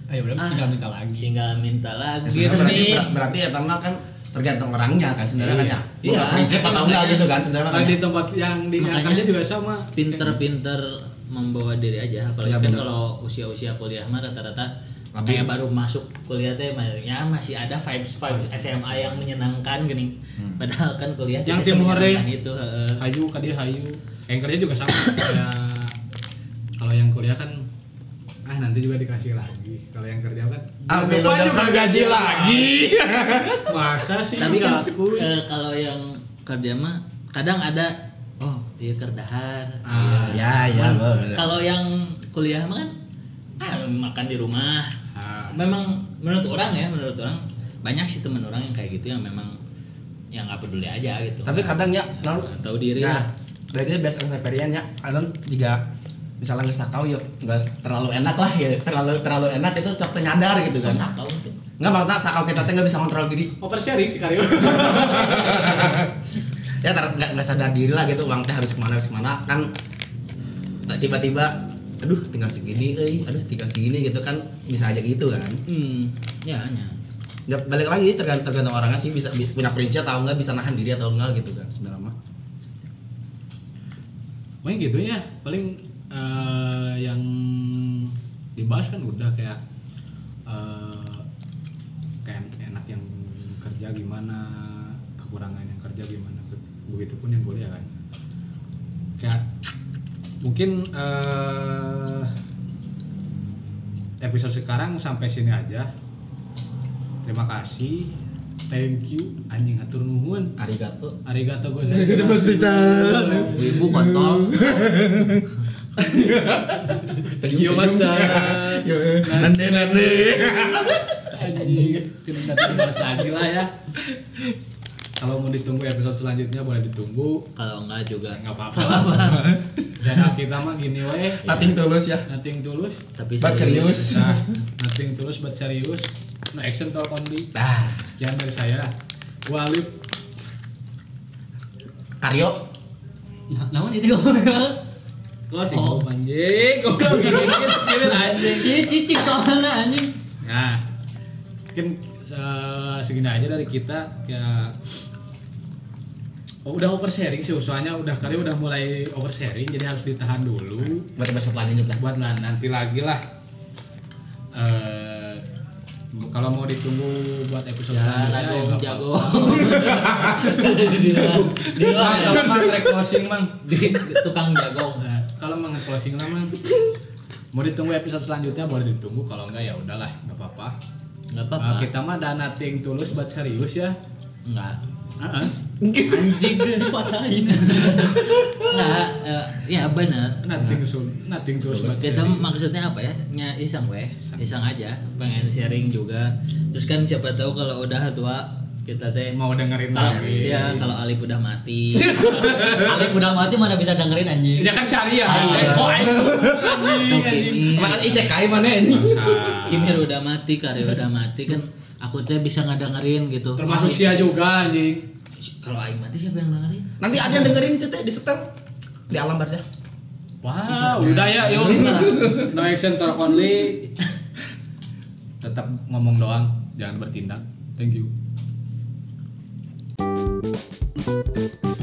Ayo Ah. tinggal minta lagi. tinggal minta lagi Ya, berarti nih berarti ya kan tergantung orangnya kan sebenarnya kan ya Iya. prinsip atau enggak gitu kan sebenarnya kan Kalau ya. di tempat yang di juga sama. pinter-pinter membawa diri aja apalagi Ya, kan kalau usia-usia kuliah mah rata-rata Lebih. kayak baru masuk kuliah teh ya masih ada vibes vibes SMA yang menyenangkan gini Hmm. padahal kan kuliah Yang timur, semenyenangkan eh. itu heeh. Hayu kadi hayu. Yang kerja juga sama. Kayak kalau yang kuliah kan nanti juga dikasih lagi. Kalau yang kerja kan Ah, juga depan gaji lagi. Masa sih? Tapi nggak aku? eh, kalau yang kerja mah kadang ada. Oh. Dia kerdahan Ah, ya ya bener. kalau yang kuliah mah kan ah, makan di rumah. Ah, memang menurut orang ya menurut orang banyak sih teman orang yang kayak gitu yang memang yang nggak peduli aja gitu. Tapi kadang ya tahu diri ya lah. dari biasa keseperian ya. Kadang juga misalnya nggak sakau yuk nggak terlalu enak lah ya terlalu terlalu enak itu sok nyadar gitu kan. Sakau sih. Nggak maksudnya sakau kita teh nggak bisa kontrol diri. Oversharing sih Karyo. ya ter- nggak nggak sadar diri lah gitu uang teh harus ke mana harus ke mana. Kan tiba-tiba aduh tinggal segini eh aduh tinggal segini gitu kan bisa aja gitu kan. Hmm ya hanya. Ya, balik lagi tergantung, tergantung orangnya sih bisa bi- punya prinsip atau enggak bisa nahan diri atau enggak gitu kan sebenarnya mah. Paling gitu ya, paling eh, yang dibahas kan udah kayak eh, kayak enak yang kerja gimana, kekurangan yang kerja gimana, begitupun yang kuliah kan. Kayak mungkin eh, episode sekarang sampai sini aja. Terima kasih. Thank you anjing atur nuhun. arigato Arigato gozaimasu. ibu kontol Yo masa. nande nande Anjing, kita bahas lagi lah ya. Kalau mau ditunggu episode selanjutnya boleh ditunggu. kalau enggak juga Nggak apa-apa. Dan kita mah gini weh. nothing tulus ya Nothing tulus. tapi serius Nah, nothing tulus but serius. No action talk only. nah Sekian dari saya. Walip. karyo Nah, namun itu Closing Oh. oh. anjing. Goblok gini gini anjing. si cicik soalnya anjing. Nah, eh, segini aja dari kita ya oh, udah oversharing sih soalnya udah kali udah mulai oversharing jadi harus ditahan dulu buat episode lanjut lah buat lah nanti lagi lah Eh, kalau mau ditunggu buat episode ya selanjutnya ya jago di tukang jagong Nah, closing lah mang mau ditunggu episode selanjutnya boleh ditunggu. Kalau enggak ya udahlah nggak apa-apa. Nggak apa-apa. Kita mah ada nothing tulus buat serius ya. Nggak Heeh. Anjing deh. Patahin. nggak eh, ya benar. Nothing sul, nothing tulus buat kita serius. maksudnya apa ya? Nya iseng weh. Iseng aja. Pengen sharing juga. Terus kan siapa tahu kalau udah tua kita teh mau dengerin kalau lagi ya kalau Alif udah mati Alif udah mati mana bisa dengerin anjing. ya kan syariah Iya. kok anjing anjing Kimi Mak isekai mana ini? Bangsa. Kimir udah mati Karya udah mati kan aku teh bisa ngedengerin gitu termasuk Sia juga anjing kalau Aing mati siapa yang dengerin Nanti ada yang dengerin teh di setel di alam barzah. Wow, udah ya, yuk. No action talk only. Tetap ngomong doang, jangan bertindak. Thank you. Música